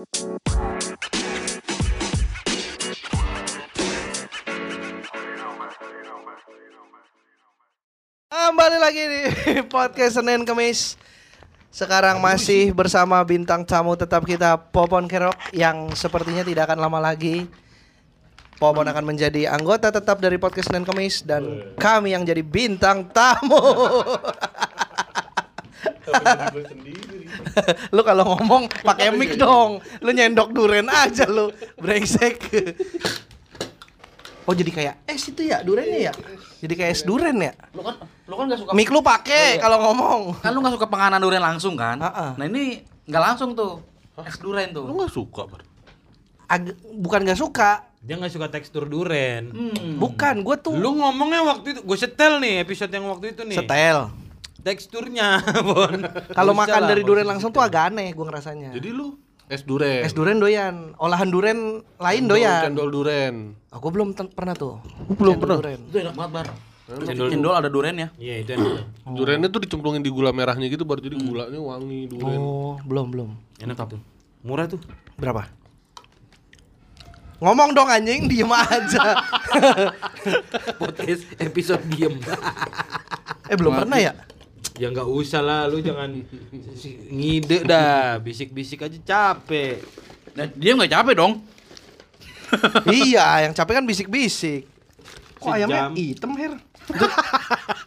Kembali lagi di podcast Senin Kemis. Sekarang masih bersama bintang tamu tetap kita Popon Kerok yang sepertinya tidak akan lama lagi Popon akan menjadi anggota tetap dari podcast Senin Kemis dan kami yang jadi bintang tamu. lu kalau ngomong pakai mic dong. Lu nyendok duren aja lu, brengsek. Oh jadi kayak es itu ya durennya ya? Jadi kayak es duren ya? Lu kan lu kan gak suka Mic lu pakai kalau ngomong. kan lu gak suka penganan durian langsung kan? Ha-ha. Nah ini nggak langsung tuh. Es durian tuh. Lu gak suka, Bar? Ag- bukan gak suka, Dia nggak suka tekstur duren. Hmm. bukan gue tuh Lu ngomongnya waktu itu, gue setel nih episode yang waktu itu nih. setel. Teksturnya, Bon. Kalau makan lah, dari usah langsung tuh agak aneh gue ngerasanya. Jadi lu es duren. es duren doyan, olahan duren lain Cendol- doyan. Cendol duren. Aku belum ten- pernah tuh. belum Cendol pernah? duren. Itu enak banget, Bar. Cendol. Cendol ada durennya. Iya, itu enak. Durennya tuh dicemplungin di gula merahnya gitu baru jadi gulanya wangi duren. Oh, belum belum. Enak tuh. Murah tuh. Berapa? Ngomong dong anjing, diem aja. Podcast episode diem. eh belum pernah ya? Ya nggak usah lah, lu jangan ngide dah. Bisik-bisik aja capek. Nah, dia nggak capek dong. iya, yang capek kan bisik-bisik. Kok ayamnya Sejam. hitam, Her?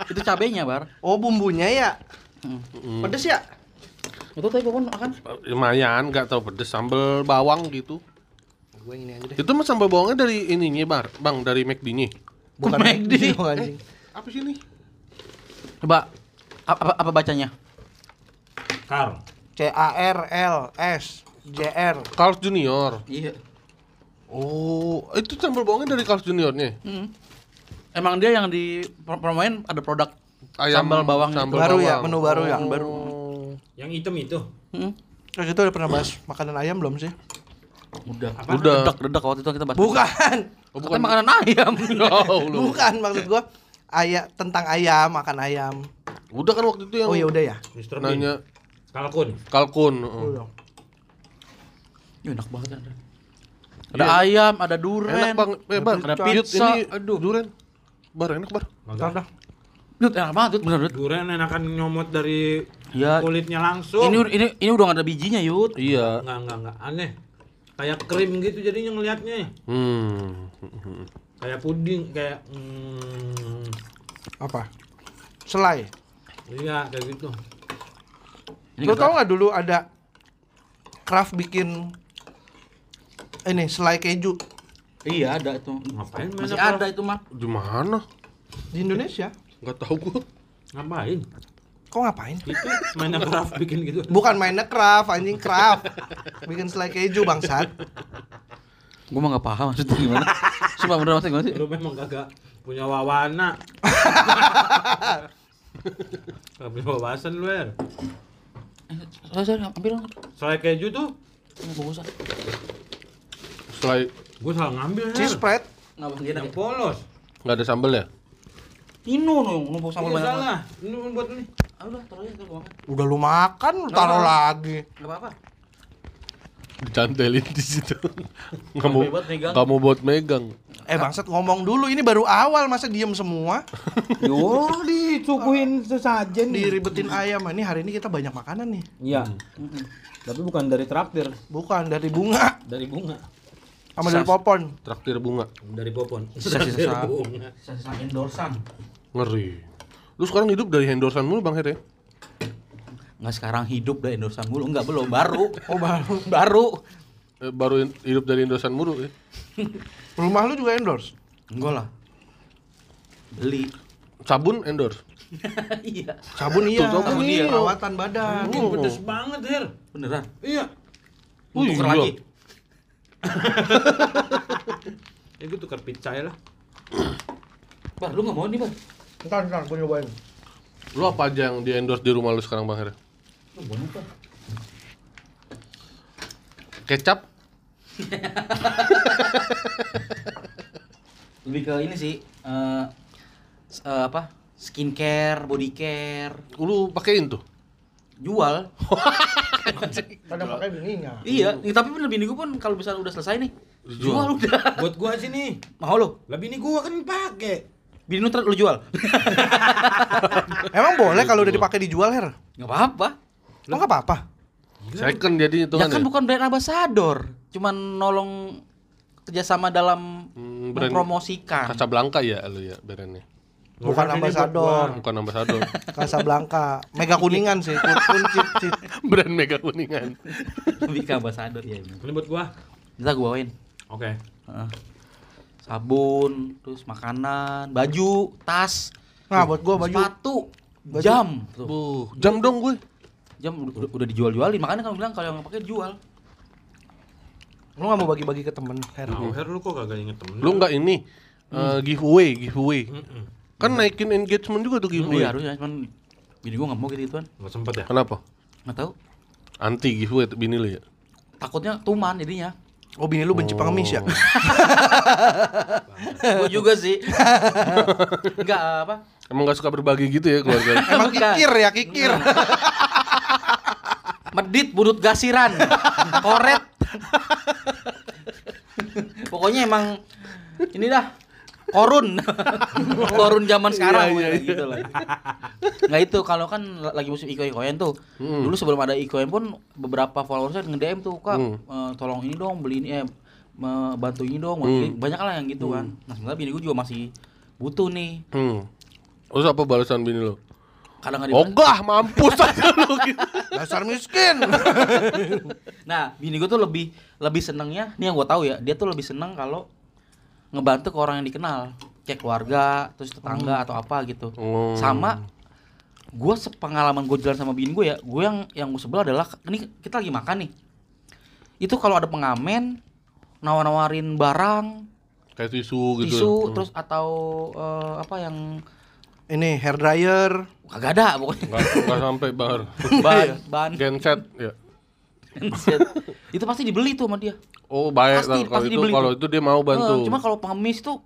Itu cabenya, Bar. Oh, bumbunya ya. Pedes ya? Itu tadi Popon akan Lumayan, nggak tahu pedes sambal bawang gitu. Gue ini aja deh. Itu mah sambal bawangnya dari ininya, Bar. Bang, dari McD-nya. Bukan McD. anjing. Apa sih ini? Coba apa, apa, bacanya? Kar. C A R L S J R. Carl's Junior. Iya. Oh, itu sambal bawangnya dari Carl's Juniornya. Hmm. Emang dia yang di pro- promoin ada produk Ayam sambal bawang sambal Baru ya, bawang. menu baru ya? Oh. baru. Yang hitam itu. Hmm. Terus itu udah pernah bahas makanan ayam belum sih? Udah. Apa? Udah. Dedak, dedak waktu itu kita bahas. Bukan. Oh, Oh, bukan makanan ayam. Oh, lu. Bukan maksud gua ayam tentang ayam, makan ayam. Udah kan waktu itu yang Oh ya udah ya. Bean. nanya Kalkun. kalkun. Udah. Ya, enak banget ada. Ada ayam, ada duren. Enak bang, eh, bar. Ada Yud, pizza. Ini Aduh. duren. Bar enak bar. Tar dah. Dut, enak banget, Dut. Bener, Dut. Duren enakan nyomot dari Ya. kulitnya langsung. Ini ini ini udah gak ada bijinya, Yud. Iya. Enggak, enggak, enggak. Aneh. Kayak krim gitu jadinya ngelihatnya. Hmm. Kayak puding, kayak hmm, Apa? Selai. Iya kayak gitu. Ini Lo tau nggak dulu ada craft bikin ini selai keju Iya, ada itu. Ngapain main Masih apa? ada itu, Mak. Di mana? di Indonesia? Enggak tahu gua. Ngapain? Kok ngapain? Itu mainnya craft bikin gitu. Bukan mainnya craft, anjing craft. Bikin selai keju bangsat. Gua mah gak paham maksudnya gimana. Sumpah bener maksudnya gimana sih? Lu memang kagak punya wawana. Punya wawasan lu, Er. Saya saya ambil dong. Soalnya keju tuh, Ini bungkusan. Selain gue salah ngambil, Er. Cheese spread. Enggak bagian Yang polos. nggak ada sambal ya? Ini nih, numpuk sambal Iya, banyak salah. Ini buat ini. Ah, udah, taruh aja gua makan. Udah lu makan, lu taruh lagi. Enggak apa-apa. Dicantelin di situ. Nggak mau Buat megang. nggak mau buat megang. Eh bangsat ngomong dulu, ini baru awal masa diem semua. Yo, dicukuhin sesajen Diribetin ayam. Ini hari ini kita banyak makanan nih. Iya. Tapi bukan dari traktir, Bukan dari bunga dari bunga. sama dari popon. Traktir bunga. Dari popon. Dari bunga. Endorsan. Ngeri. Lu sekarang hidup dari endorsan mulu Bang Her ya? Enggak sekarang hidup dari endorsan mulu. Enggak belum, baru. Oh baru. baru. Eh, baru hidup dari endorsan mulu ya. Rumah lu juga endorse. Enggak lah. Beli. Sabun endorse. iya. Sabun iya. Tuh, sabun iya. Perawatan badan. Ini pedes banget, Her. Beneran. Iya. Oh, Tuker iya. lagi. Ya gue tukar pizza ya lah. Bar, lu enggak mau nih, Bar? Ntar, ntar, gue nyobain. Lu apa aja yang di endorse di rumah lu sekarang Bang Her? Kecap? Lebih ke ini sih. eh s- eh, apa? Skincare, body care, Lu pakein tuh. jual. Pada pakai bininya. Iya, nih, tapi bener bini gue pun kalau misalnya udah selesai nih, jual udah. Buat gua sih nih. Mau lo? Lah bini gua kan pakai. Bini lu lu jual? Emang boleh kalau udah dipakai dijual, Her? Nggak apa-apa. Oh, nggak apa-apa. Second jadi itu Ya kan kan ya? bukan brand ambassador, cuman nolong kerjasama dalam Hmm, brand mempromosikan. Casablanca ya lu ya brandnya. Bukan ambasador. gua. Bukan ambasador. Casablanca. Mega kuningan sih. Kun, kun, cip, cip. Brand mega kuningan. Lebih ke ambassador ya. Ini buat gua. Kita gue bawain. Oke. Heeh. Sabun, terus makanan, baju, tas, Nah, buat gua baju. sepatu, jam. Tuh. Buh, jam dong gue. Jam udah, udah dijual-jualin, makanya kamu bilang kalau yang pakai jual. Lu nggak mau bagi-bagi ke temen, Her? Nah, Her lu kok kagak inget temen? Lu nggak ini eh, giveaway, giveaway. Mm-mm. Kan naikin engagement juga tuh Iya giveaway. harusnya, cuman bini gua nggak mau gitu gituan. Nggak sempet ya? Kenapa? Nggak tahu. Anti giveaway tuh bini lu ya. Takutnya tuman jadinya. Oh, bini lu benci pengemis ya? gua juga sih. Enggak apa? Emang gak suka berbagi gitu ya keluarga. Emang kikir ya, kikir. Medit budut gasiran. Koret. Pokoknya emang ini dah korun. korun zaman sekarang Iya, iya, gitu lah. Nggak itu kalau kan lagi musim iko-ikoyan tuh. Hmm. Dulu sebelum ada ikoyan pun beberapa followersnya nge-DM tuh, "Kak, Hmm. eh, tolong ini dong, beli ini eh bantu ini dong." ini." Banyak lah yang gitu kan. Nah, sebenarnya bini gue juga masih butuh nih. hmm. Terus apa balasan bini lu? Kadang nggak. Ogah, mampus aja lu gitu. Dasar miskin. Nah, bini gue tuh lebih lebih senengnya, nih yang gue tahu ya, dia tuh lebih seneng kalau ngebantu ke orang yang dikenal, kayak keluarga, terus tetangga atau apa gitu. Oh. Sama gue sepengalaman gue jalan sama bini gue ya, gue yang yang gue sebel adalah ini kita lagi makan nih. Itu kalau ada pengamen nawar-nawarin barang, Kayak tisu gitu. tisu, Hmm. terus atau eh, apa yang Ini hair dryer. kagak ada pokoknya Nggak, nggak sampai bar. ban ban Genset ya. handset. itu pasti dibeli tuh sama dia. Oh baik Pasti- lah kalau pasti itu dibeli kalau itu dia mau bantu. Eh, cuma kalau pengemis tuh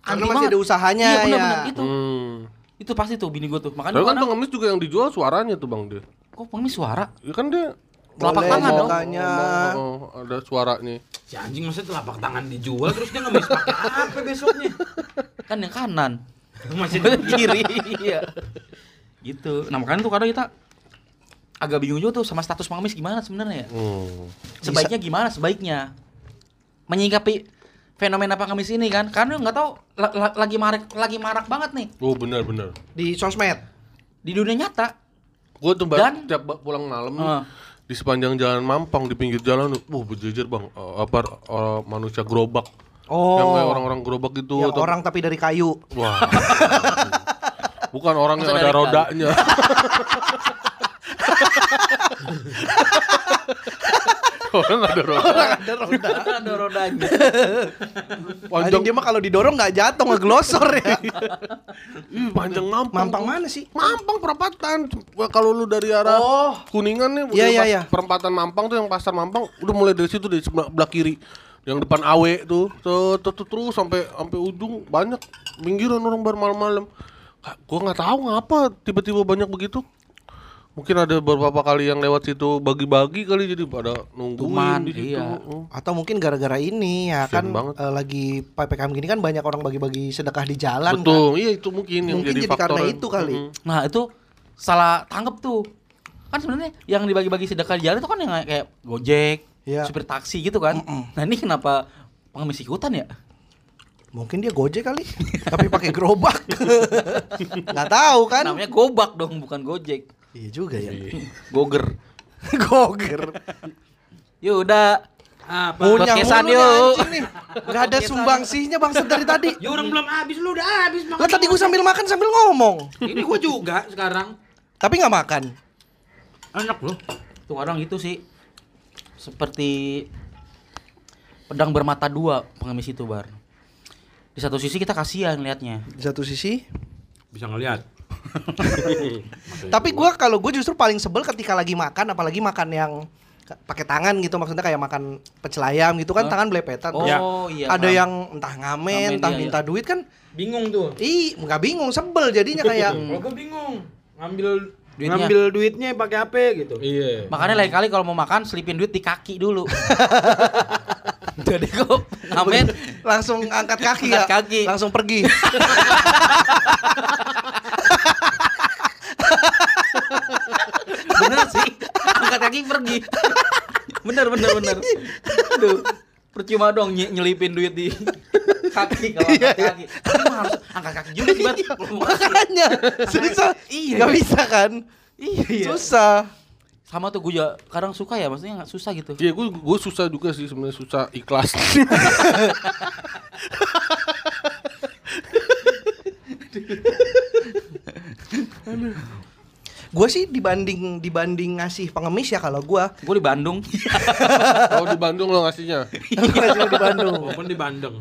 Karena masih banget. ada usahanya iya, bener, ya. bener, itu. Hmm. Itu pasti tuh bini gue tuh. Makanya kan pengemis juga yang dijual suaranya tuh bang dia. kok pengemis suara? Ya kan dia Telapak tangan dong. mukanya. Oh, ada suaranya. Si anjing masa telapak tangan dijual terus dia ngemis pakai apa besoknya? Kan yang kanan. Masih Yang kiri. Iya. Gitu. Nah, makanya tuh kadang kita agak bingung juga tuh sama status pengemis gimana sebenarnya ya. Hmm. Sebaiknya gimana sebaiknya? Menyikapi fenomena pengemis ini kan karena nggak tahu la- la- lagi marak lagi marak banget nih Oh benar-benar. Di sosmed. di dunia nyata. Gue tuh Dan- tiap pulang malam nih, Ah. di sepanjang jalan Mampang di pinggir jalan, uh berjejer bang, Eh, apa eh, manusia gerobak, Oh. yang kayak orang-orang gerobak gitu. Yang atau- orang tapi dari kayu. Wah. Bukan orang Masa yang ada rodanya. orang ada roda. Ada roda. Ada rodanya. Panjang, dia mah kalau didorong nggak jatuh ngeglosor ya. Ih, panjang Mampang. Mampang mana sih? Mampang perempatan. Wah, Kalau lu dari arah Oh. Kuningan nih, Iya, iya, pas iya. perempatan Mampang tuh yang pasar Mampang, udah mulai dari situ dari sebelah, belah kiri. Yang depan Awe tuh, tuh, tuh, tuh, terus sampai sampai ujung banyak pinggiran orang baru malam-malam. Gua nggak tahu ngapa tiba-tiba banyak begitu. Mungkin ada beberapa kali yang lewat situ bagi-bagi kali jadi pada nungguin Tuman, di situ. iya. Oh. Atau mungkin gara-gara ini ya Kasian kan banget. eh, lagi PPKM gini kan banyak orang bagi-bagi sedekah di jalan kan. Betul, iya itu mungkin yang Mungkin jadi, jadi faktor. karena itu kali. Mm-mm. Nah itu salah tangkep tuh. Kan sebenarnya yang dibagi-bagi sedekah di jalan itu kan yang kayak Gojek, Iya. supir taksi gitu kan. Nah ini kenapa pengemis ikutan ya? Mungkin dia gojek kali, tapi pakai gerobak. Nggak tahu kan? Namanya Gobak dong, bukan Gojek. Iya juga ya. Goger. Goger. Yaudah. Apa? Punya Podcastan nih yuk. nih. Nggak ada sumbangsihnya bangsat dari tadi. Ya orang belum habis lu udah habis Lah tadi gua sambil makan sambil ngomong. Ini gua juga sekarang. Tapi nggak makan. Enak loh. Tuh kadang gitu sih. Seperti pedang bermata dua pengemis itu bar. Di satu sisi kita kasihan liatnya. Di satu sisi. Bisa ngelihat. Tapi gua kalau gue justru paling sebel ketika lagi makan, apalagi makan yang ka- pakai tangan gitu maksudnya kayak makan pecel ayam gitu kan Hah? tangan belepetan Oh terus iya. ada paham. yang entah ngamen, Ngamen, entah iya, minta duit kan Bingung tuh. ih nggak bingung sebel jadinya kayak Kalau gua bingung ngambil Duitnya. Ngambil duitnya pakai apa gitu. Iya. Makanya lain kali kalau mau makan selipin duit di kaki dulu. Jadi kok ngamen Langsung angkat kaki Angkat ya. kaki. Langsung pergi. bener sih angkat kaki pergi. bener bener bener. Aduh. Percuma dong nye- nyelipin duit di kaki kalau angkat kaki. Tapi emang harus angkat kaki juga sih, Bat. Kasih. Makanya susah. Iya, Gak iya. bisa kan? Iya, iya. Susah. Sama tuh gue juga kadang suka ya, maksudnya nggak susah gitu. Iya, gue gue susah juga sih sebenarnya susah ikhlas. Gue sih dibanding dibanding ngasih pengemis ya kalau gue Gue di Bandung. Kalau di Bandung lo ngasihnya. Cuma di Bandung. Walaupun di Bandung.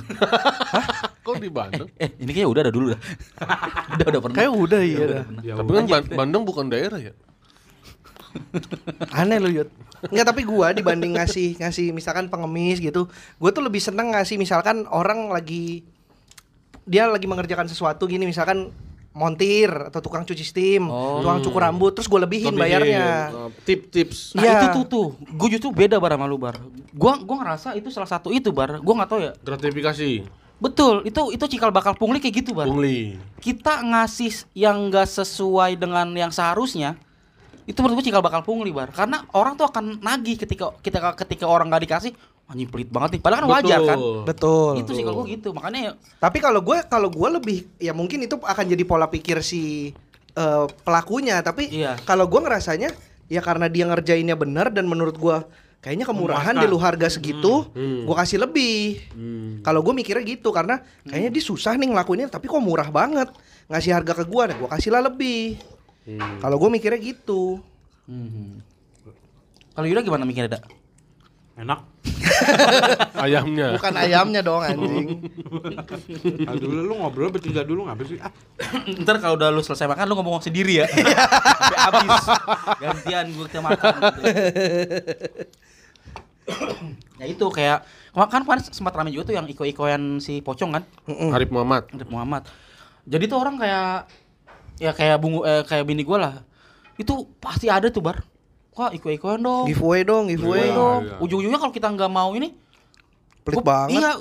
Kok di Bandung? eh, ini kayaknya udah ada dulu dah. udah udah pernah. Kayak udah iya udah. Ya Tapi kan Ban- Bandung bukan daerah ya. Aneh lu Yud Enggak tapi gua dibanding ngasih ngasih misalkan pengemis gitu Gue tuh lebih seneng ngasih misalkan orang lagi Dia lagi mengerjakan sesuatu gini misalkan montir atau tukang cuci steam Oh. Tukang cukur rambut terus gue lebihin bayarnya Uh, Tip tips. Nah Iya. itu tuh tuh, gue justru beda bar sama lu bar. Gua gua ngerasa itu salah satu itu bar. Gua nggak tahu ya. Gratifikasi. Betul, itu itu cikal bakal pungli kayak gitu bar. Pungli. Kita ngasih yang nggak sesuai dengan yang seharusnya, itu menurut gue cikal bakal pungli bar. Karena orang tuh akan nagih ketika kita ketika orang nggak dikasih, anjing pelit banget nih. Padahal kan wajar kan. Betul Itu sih kalau gue gitu. Makanya ya, Tapi kalau gue kalau gue lebih ya mungkin itu akan jadi pola pikir si eh, pelakunya. Tapi Iya. kalau gue ngerasanya ya karena dia ngerjainnya benar dan menurut gue kayaknya kemurahan di lu harga segitu, Hmm. gue kasih lebih. Hmm. Kalau gue mikirnya gitu karena kayaknya dia susah nih ngelakuinnya tapi kok murah banget ngasih harga ke gue, nah gue kasih lah lebih. Hmm. Kalau gue mikirnya gitu. hmm. kalau Yuda gimana mikirnya dak? Enak. Ayamnya. Bukan ayamnya dong anjing. Ah, dulu lu ngobrol bertiga dulu ngapa sih? Ah, Ntar kalau udah lu selesai makan lu ngomong sendiri ya. Sampai habis. Gantian gue kita makan. ya itu kayak kan kemarin sempat rame juga tuh yang iko-ikoyan si Pocong kan, Arif Muhammad. Arif Muhammad. Jadi tuh orang kayak ya kayak bungu eh, kayak bini gua lah. Itu pasti ada tuh bar. Wah iko-ikoyan dong. Giveaway dong, giveaway. Iya, dong. iya. Ujung-ujungnya kalau kita nggak mau ini Pelit gua- banget. Iya.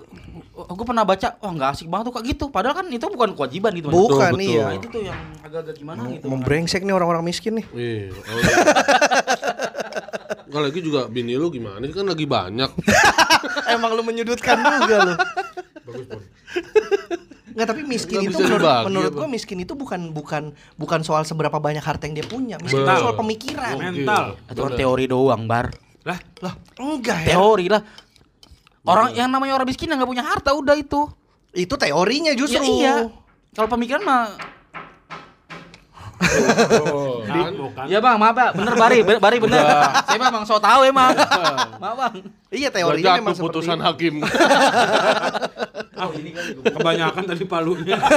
Gue pernah baca, wah nggak asik banget tuh kak gitu. Padahal kan itu bukan kewajiban gitu. Bukan betul. iya. Nah, itu tuh yang agak-agak gimana gitu. Membrengsek nih orang-orang miskin nih. Iya. Oh, Enggak lagi juga bini lu gimana sih kan lagi banyak. Emang lu menyudutkan juga lu. bagus pun. Nggak tapi miskin Nggak itu menurut, menurut apa? gua miskin itu bukan bukan bukan soal seberapa banyak harta yang dia punya. Miskin itu soal pemikiran. Mental. Itu teori doang, Bar. Lah, Lah, enggak ya. Teori lah. Orang yang namanya orang miskin yang nggak punya harta udah itu. Itu teorinya justru. Ya, iya. Kalau pemikiran mah Oh, kan? bukan. Ya bang, maaf bang, bener Bari, Bari bener. Saya mah bang, so tau emang. maaf bang. Iya teorinya jatuh memang seperti putusan itu. hakim. Ah, ini kan kebanyakan tadi palunya.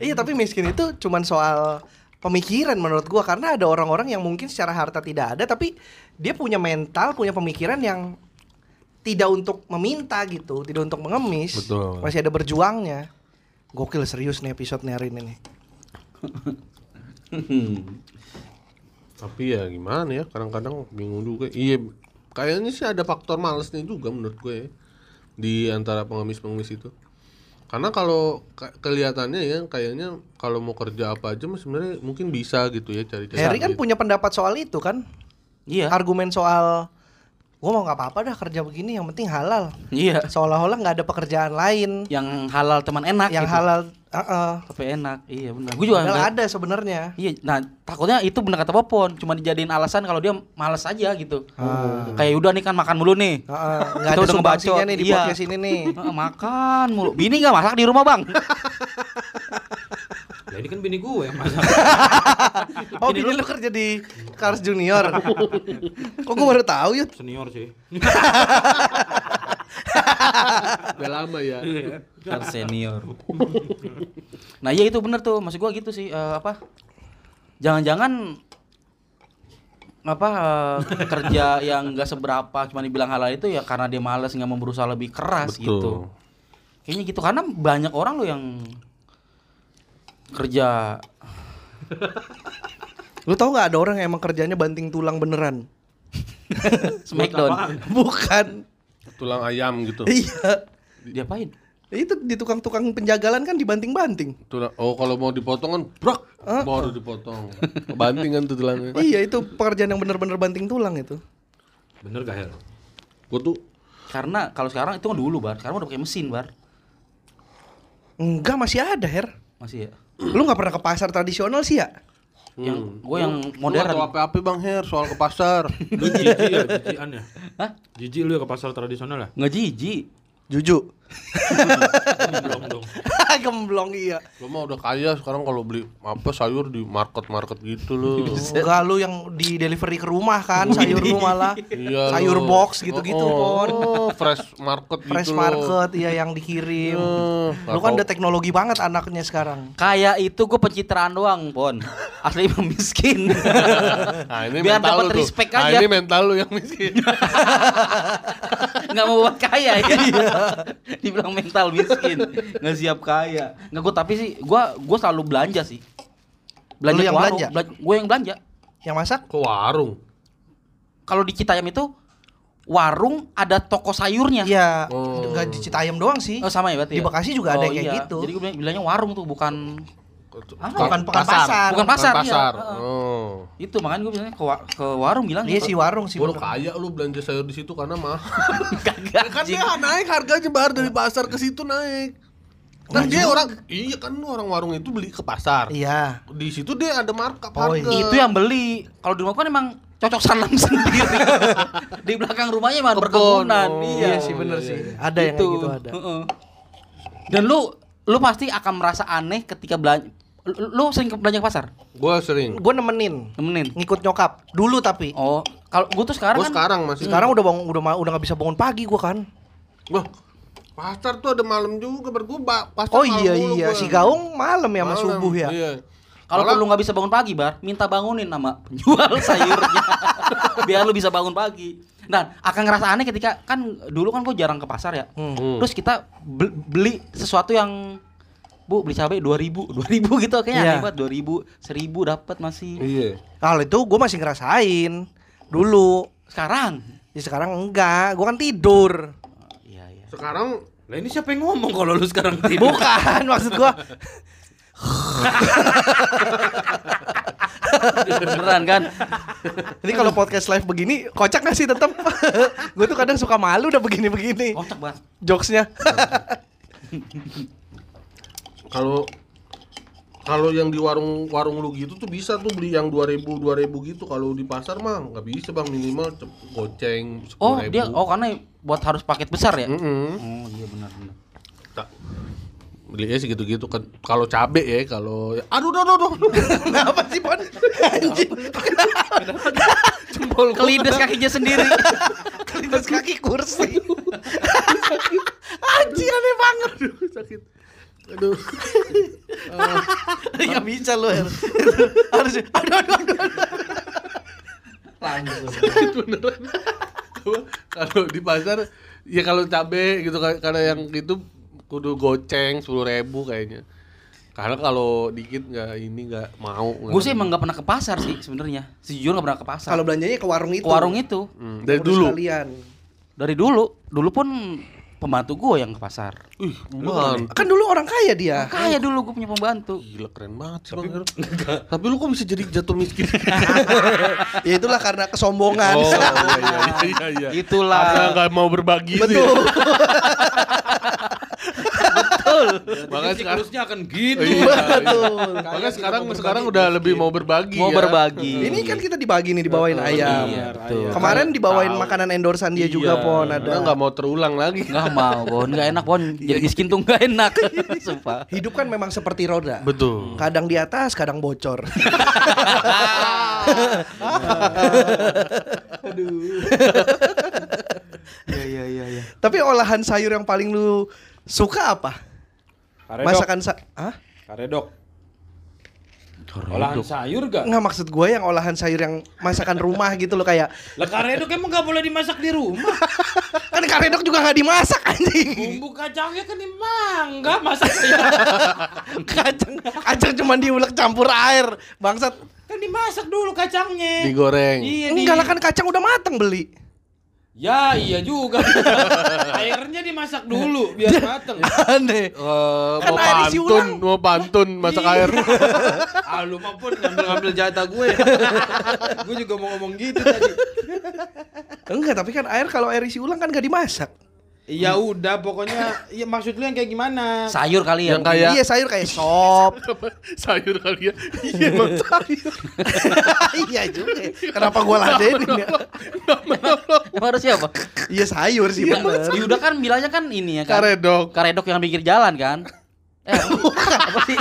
Iya tapi miskin itu cuman soal pemikiran menurut gua karena ada orang-orang yang mungkin secara harta tidak ada tapi dia punya mental, punya pemikiran yang tidak untuk meminta gitu, tidak untuk mengemis. Betul. Masih ada berjuangnya. Gokil serius nih episode nih hari ini nih. Tapi ya gimana ya, kadang-kadang bingung juga. Iya, kayaknya sih ada faktor malesnya juga menurut gue ya, di antara pengemis-pengemis itu. Karena kalau ke- kelihatannya ya, kayaknya kalau mau kerja apa aja mah sebenarnya mungkin bisa gitu ya cari-cari. Harry kan punya pendapat soal itu kan? Iya. Argumen soal gua mau nggak apa-apa dah kerja begini yang penting halal. Iya. Seolah-olah nggak ada pekerjaan lain Yang halal teman enak. yang gitu. halal. Heeh. Tapi enak. Iya benar. Gue juga Padahal nggak- ada sebenarnya. Iya, nah takutnya itu benar kata Popon, cuma dijadiin alasan kalau dia males aja gitu. Kayak udah nih kan makan mulu nih. Heeh, nggak Kita ada udah ngebacot, nih di iya. podcast ini nih. Heeh, makan mulu. Bini nggak masak di rumah bang? Ini kan bini gue yang masak. Oh, bini lu kerja di Cars Junior. Kok gue baru tahu yut? Senior sih. Udah lama ya. Kan senior. nah iya itu bener tuh, maksud gua gitu sih eh, apa? Jangan-jangan apa eh, kerja yang nggak seberapa cuma dibilang halal itu ya karena dia males nggak mau berusaha lebih keras Betul. gitu. Kayaknya gitu karena banyak orang loh yang kerja Lu tau nggak ada orang yang emang kerjanya banting tulang beneran? Smackdown. Bukan. Tulang ayam gitu. Iya. Diapain? Itu di tukang-tukang penjagalan kan dibanting-banting. Tulang oh kalau mau dipotong kan brak baru dipotong. Banting kan tuh tulangnya. Iya, itu pekerjaan yang bener-bener banting tulang itu. Bener gak Her? Gua tuh Karena kalau sekarang itu kan dulu, Bar. Sekarang udah pakai mesin, Bar. Enggak, masih ada, Her. Masih ya. Lu nggak pernah ke pasar tradisional sih ya? Yang gue yang modern. apa-apa Bang Her soal ke pasar. Lu jijik ya, jijikan ya? Hah? Jijik lu ya ke pasar tradisional ya? Nggak jijik. Juju. Belum dong. Gemblong iya. Lu mah udah kaya sekarang kalau beli apa sayur di market-market gitu lu. Enggak lu yang di delivery ke rumah kan, sayur lu malah. Iya, sayur lu. box gitu-gitu, oh, Pon. Oh, fresh market Fresh gitu. market iya yang dikirim. Eh, lu kan udah teknologi banget anaknya sekarang. Kayak itu gue pencitraan doang, Pon. Asli emang miskin. Nah, ini Biar mental dapat lu tuh. respect Nah, aja. ini mental lu yang miskin. Nggak mau buat kaya ya dibilang mental miskin nggak siap kaya nggak gue tapi sih gue gue selalu belanja sih belanja Lu yang warung. belanja? Bela- gue yang belanja Yang masak? Ke warung. kalau di Citayam itu warung ada toko sayurnya Iya, Oh. enggak di Citayam doang sih. oh sama ya berarti Di ya? Bekasi juga ada Oh, yang kayak iya. gitu. jadi gue bilang- bilangnya warung tuh bukan Ah, bukan pekan pasar. bukan pasar, iya. pasar. Heeh. Oh. itu makanya gue bilangnya ke, wa- ke warung bilang Iya sih warung sih. Lu bener. kaya lu belanja sayur di situ karena mah. kagak kan dia naik harganya bar dari pasar ke situ naik. Kan dia orang iya kan lu orang warung itu beli ke pasar. Iya. Di situ dia ada markup Oh, harga. itu yang beli kalau di rumah kan emang cocok sanam sendiri di belakang rumahnya emang Kebun. perkebunan Oh, Iya, iya sih bener iya, sih. iya. Ada yang kayak gitu ada. Heeh. Dan lu lu pasti akan merasa aneh ketika belanja lu, sering ke- belanja ke pasar? Gua sering. Gue nemenin, Nemenin. ngikut nyokap. Dulu tapi. Oh, kalau gua tuh sekarang Gua kan sekarang masih. Sekarang udah bangun, udah udah nggak bisa bangun pagi gua kan. Wah, pasar tuh ada malam juga bar gua ba- pasar Oh iya iya, gua. si Gaung malam ya sama subuh ya. Iya. kalau lu nggak bisa bangun pagi, Bar, minta bangunin sama penjual sayurnya. Biar lu bisa bangun pagi. Nah, akan ngerasa aneh ketika kan dulu kan gua jarang ke pasar ya. Hmm. Hmm. Terus kita be- beli sesuatu yang Bu, beli cabai 2000, 2000 gitu kayaknya Iya. aneh banget 2000, 1000 dapat masih. Iya. Kalau itu gue masih ngerasain dulu. Sekarang. Ya sekarang enggak, gue kan tidur. Iya, iya. Sekarang Lah ini siapa yang ngomong kalau lu sekarang tidur? Bukan maksud gua. Beneran kan? Ini kalau podcast live begini kocak gak sih tetap? gue tuh kadang suka malu udah begini-begini. Kocak banget. Jokesnya. Kalau kalau yang di warung warung lu gitu tuh bisa tuh beli yang 2000 2000 gitu kalau di pasar mah nggak bisa bang minimal goceng 10.000 Oh, dia oh karena buat harus paket besar ya? Mm-mm. Oh, iya benar benar. Tak. belinya segitu gitu kan kalau cabe ya kalau aduh aduh aduh. Kenapa sih, Pon? Anjing. jempol Kelides kakinya sendiri. Kelindas kaki kursi. Anjing aneh banget. sakit aduh Gak bisa lu Er. Harus aduh aduh aduh. aduh. Langsung. beneran kalau di pasar ya kalau cabe gitu ka- karena yang itu kudu goceng sepuluh ribu kayaknya karena kalau dikit nggak ini nggak mau nggak- Gue sih emang gak pernah ke pasar sih sebenarnya. Sejujurnya gak pernah ke pasar. Kalau belanjanya ke warung itu. ke warung itu Hmm, dari dulu Kalian. dari dulu, dulu pun pembantu gue yang ke pasar. ih man Kan dulu orang kaya dia. Kaya dulu gue punya pembantu. gila keren banget sih bang Heru. tapi lu kok bisa jadi jatuh miskin ya itulah karena kesombongan. oh iya iya iya iya Itulah. karena nggak mau berbagi itu ya. Betul. makanya sekarang Siklusnya akan gitu. iya, Betul. iya. makanya sekarang sekarang udah lebih mau berbagi Mau ya. berbagi. Ini kan kita dibagi nih dibawain ayam. Iya, betul. Kemarin dibawain makanan endorsan dia juga pon ada. nggak mau terulang lagi Nggak mau, Bon. Nggak enak, Bon. Jadi miskin tuh nggak enak. Sumpah. Hidup kan memang seperti roda. betul Kadang di atas, kadang bocor. Iya, iya, iya, iya. Tapi olahan sayur yang paling lu suka apa? Karedok. Masakan sa Hah? Karedok. Olahan sayur gak? Nggak maksud gue yang olahan sayur yang masakan rumah gitu loh kayak Lah karedok emang gak boleh dimasak di rumah. kan karedok juga nggak dimasak anjing. Bumbu kacangnya kan emang enggak masak ya. kacang kacang cuma diulek campur air bangsat. Kan dimasak dulu kacangnya. Digoreng. Iya, di- Enggak lah kan kacang udah matang beli. Ya iya juga. Airnya dimasak dulu biar mateng. Aneh. Eh, Kan mau air isi pantun, ulang. mau pantun masak Iya. air. ah lu mah pun ngambil-ngambil jatah gue. gue juga mau ngomong gitu tadi. Enggak, tapi kan air kalau air isi ulang kan gak dimasak. Ya udah pokoknya ya maksud lu yang kayak gimana? Sayur kali ya. Yang kayak Iya sayur kayak sop. sayur kali ya. Iya, emang sayur. iya juga. ya. Kenapa gua ladenin ya? Emang harus siapa? Iya sayur sih bener. Yuda kan bilangnya kan ini ya kan. Karedok. Karedok yang pinggir jalan kan. Eh, apa sih?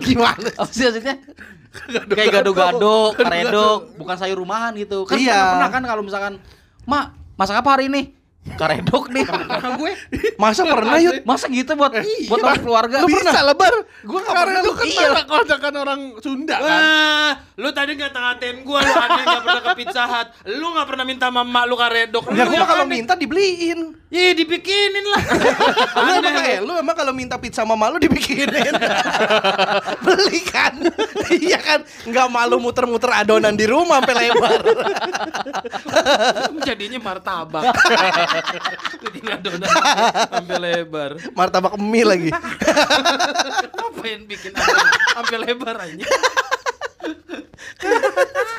Gimana? Apa sih maksudnya? Kayak gado-gado, karedok, bukan sayur rumahan gitu. Kan Iya. pernah, pernah kan kalau misalkan, "Mak, masak apa hari ini?" Karedok nih. Gue. Masa pernah yuk? Masa gitu buat buat orang keluarga? Lu pernah? lebar. Gua nggak Karedok pernah. kan Iya. iya. kotakan orang Sunda kan. Wah, lu tadi nggak ngatain gua lu aneh nggak pernah ke Pizza Hut. Lu nggak pernah minta mama lu karedok. Ya Lu gua yang kalau minta dibeliin. Iya dibikinin lah. Lu emang kayak lu. lu emang kalau minta pizza mama lu dibikinin. Beli kan? iya kan? Nggak malu muter-muter adonan di rumah sampai lebar. Jadinya martabak. Bikin adonan sampai lebar. Martabak mie lagi. Ngapain bikin adonan sampai lebar aja?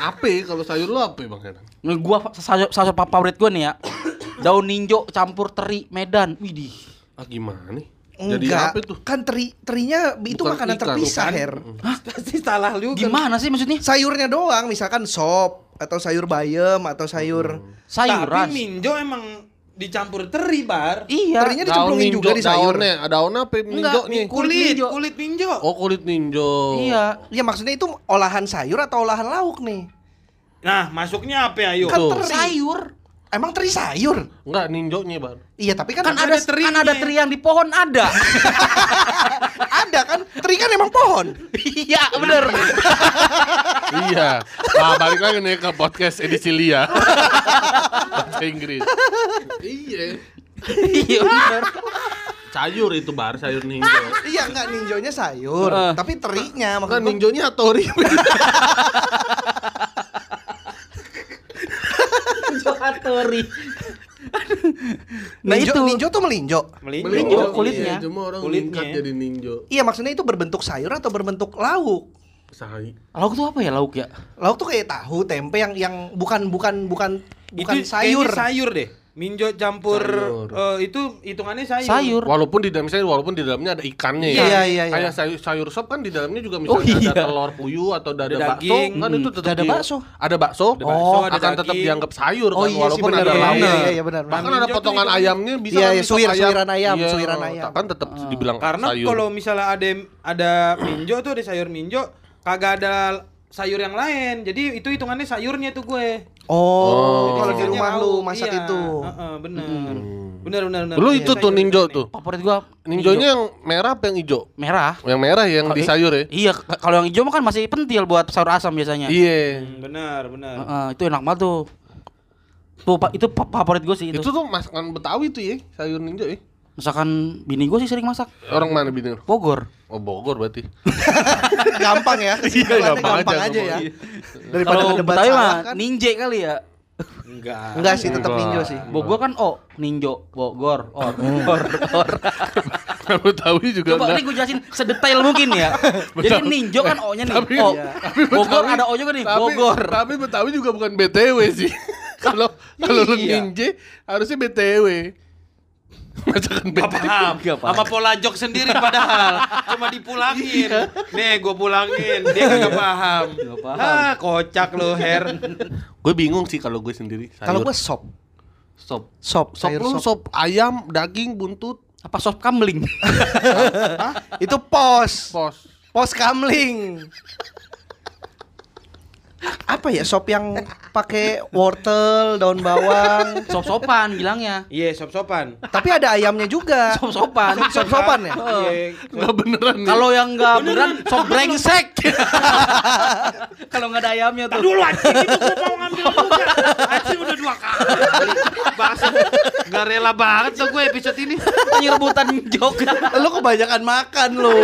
Apa ya kalau sayur lu apa Bang Heran? Nah, gua sayur, sayur favorit gua nih ya. Daun ninjo campur teri Medan. Widih. Ah gimana nih? Jadi Enggak. apa itu? Kan teri terinya itu Bukan makanan ikan, terpisah, bukan? Her. Pasti salah lu kan. Gimana sih maksudnya? Sayurnya doang, misalkan sop atau sayur bayam atau sayur Sayuran. Tapi minjo emang dicampur teri bar. Iya. terinya dicemplungin juga di sayur. daunnya, ada daunnya apa ninjonya? Kulit Kulit, minjo. kulit minjo. Oh kulit ninjo. Iya. Ya maksudnya itu olahan sayur atau olahan lauk nih? Nah, masuknya apa ayo? Kan teri. Sayur. Emang teri sayur? Enggak ninjonya bar. Iya, tapi kan, Kan ada, ada, terinya. kan ada teri yang di pohon ada. ada kan? Teri kan emang pohon. iya, bener. iya. Nah balik lagi nih ke podcast edisi Lia. Bahasa Inggris. iya. iya, bener. Sayur itu bar, sayur ninjo. iya, enggak ninjonya sayur, Eh. tapi terinya Kan maksud gua- ninjonya Tori. Tori. nah ninjo, itu. ninjo tuh melinjo. Melinjo. Melinjo. kulitnya. Iya, cuma orang Kulitnya. jadi ninjo. Iya, maksudnya itu berbentuk sayur atau berbentuk lauk? Say. Lauk tuh apa ya lauk ya? Lauk tuh kayak tahu, tempe yang yang bukan bukan bukan bukan itu sayur. sayur deh. Minjo campur Sayur. eh, itu hitungannya sayur. Sayur. Walaupun di dalam misalnya walaupun di dalamnya ada ikannya ya. Iya, iya, iya. Kayak sayur, sayur sop kan di dalamnya juga Oh, misalnya iya. ada telur puyuh atau ada, Ada bakso daging. kan itu tetap Ada bakso. Ada bakso. Ada bakso, ada akan tetap daging. dianggap sayur Oh kan iya sih walaupun benar. ada Iya, lauknya. iya, iya, benar. Bahkan Minjo ada potongan itu- ayamnya bisa Iya, iya, suwir, suwiran ayam, Iya, suwiran ayam. Kan tetap dibilang Karena sayur. kalau misalnya ada ada minjo tuh ada sayur minjo, kagak ada sayur yang lain. Jadi itu hitungannya sayurnya tuh gue. Oh, Oh. kalau di rumah lu masak Iya. itu. Heeh, bener. Bener bener bener. Lu Iya, itu tuh ninjo nih. tuh. Favorit gua Ninjonya yang merah apa yang hijau? merah. Yang merah yang di sayur ya? Iya, kalau yang hijau mah kan masih pentil buat sayur asam biasanya. Iya. Hmm, benar benar. Heeh, itu enak banget tuh. Tuh, itu favorit gue sih itu. Itu tuh masakan Betawi tuh ya, sayur ninjo ya. Misalkan bini gue sih sering masak. Orang mana bini? lu? Bogor. Oh Bogor berarti. gampang ya. Iya, gampang aja, aja ya. Daripada Kalau Betawi salah mah kan. ninje kali ya. Enggak. Enggak sih, tetap ninjo sih. Bogor kan oh, ninjo, Bogor, or, or, or. Kalau Betawi juga Coba enggak. ini gue jelasin sedetail mungkin ya. Jadi ninjo kan O-nya nih. Tapi- O. tapi Bogor Betawi- ada O juga nih, tapi, Bogor. Tapi Betawi juga bukan BTW sih. Kalau kalau lu Iya. ninje harusnya BTW. Masakan Gak paham. Gak paham. Sama pola jok sendiri padahal cuma dipulangin. Nih gue pulangin, dia kagak paham. Gak paham. Ah, kocak lu, Her. Gue bingung sih kalau gue sendiri. Kalau gua sop. Sop. Sop, sop lu sop. sop ayam, daging, buntut, Apa sop kamling? Itu pos. pos. Pos kamling. Apa ya sop yang pakai wortel, daun bawang, Sop-sopan bilangnya. Iya, sop-sopan. tapi ada ayamnya juga. Sop-sopan. Sop-sopan ya? Iya. Enggak beneran nih. Kalau yang enggak beneran sop brengsek. Kalau enggak ada ayamnya tuh. Dulu anjing itu gua mau ngambil juga. Anjing udah dua kali. Bahasa enggak rela banget tuh gue episode ini. Rebutan jok. Lu kebanyakan makan lu.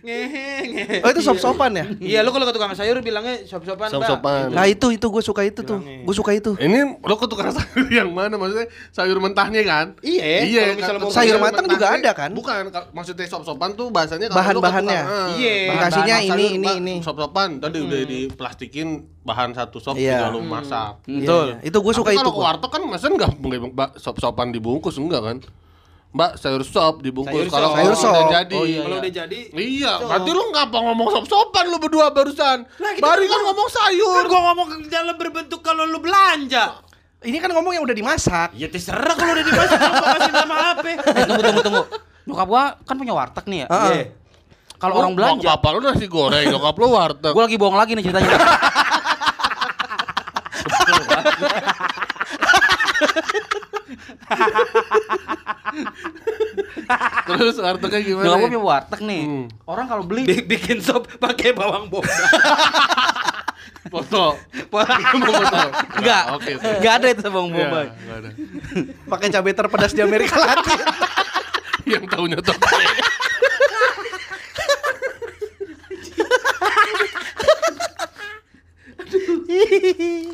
Ngehe, ngehe. Oh itu sop-sopan ya? Iya, lu kalau ke tukang sayur bilangnya sop-sopan, Mbak. Sop-sopan. Nah itu itu gue suka itu tuh. Gue suka itu. Ini lo ke tukang sayur yang mana? Maksudnya sayur mentahnya kan? Iya, Iya. kalau misalnya mau sayur matang juga ada kan? Bukan, maksudnya sop-sopan tuh bahasanya lo Bahan-bahannya. tukang- ah, Iya. bahan- Dikasihnya bahan ini, ini, ini. Sop-sopan tadi udah diplastikin bahan satu sop Iya. tinggal lo masak. Betul. Itu gue suka itu. Kalau ke warteg kan mesen nggak sop-sopan dibungkus enggak kan? Mbak sayur sop dibungkus Sayur kalau sop. Sayur udah sop. jadi. Oh, iya, Kalau iya. udah jadi Iya, berarti lu ngapa ngomong sop-sopan lu berdua barusan? Bari kan ngomong sayur. Kan gua ngomong dalam berbentuk kalau lu belanja. Ini kan ngomong yang udah dimasak. Ya terserah kalau udah dimasak lu kasih nama apa. Eh, tunggu tunggu tunggu. Nyokap gua kan punya warteg nih ya. Heeh. Iya. Kalau Oh, orang belanja, Bapak lu nasi goreng, nyokap lu warteg. gua lagi bohong lagi nih ceritanya. Terus wartegnya gimana? Nyokap gua punya warteg nih. Hmm. Orang kalau beli Bi- Bikin sop pakai bawang bombay. Foto. Foto. enggak. Oke. Enggak ada itu bawang bombay. nggak ada. Pakai cabai terpedas di Amerika Latin. Yang tahunya tuh.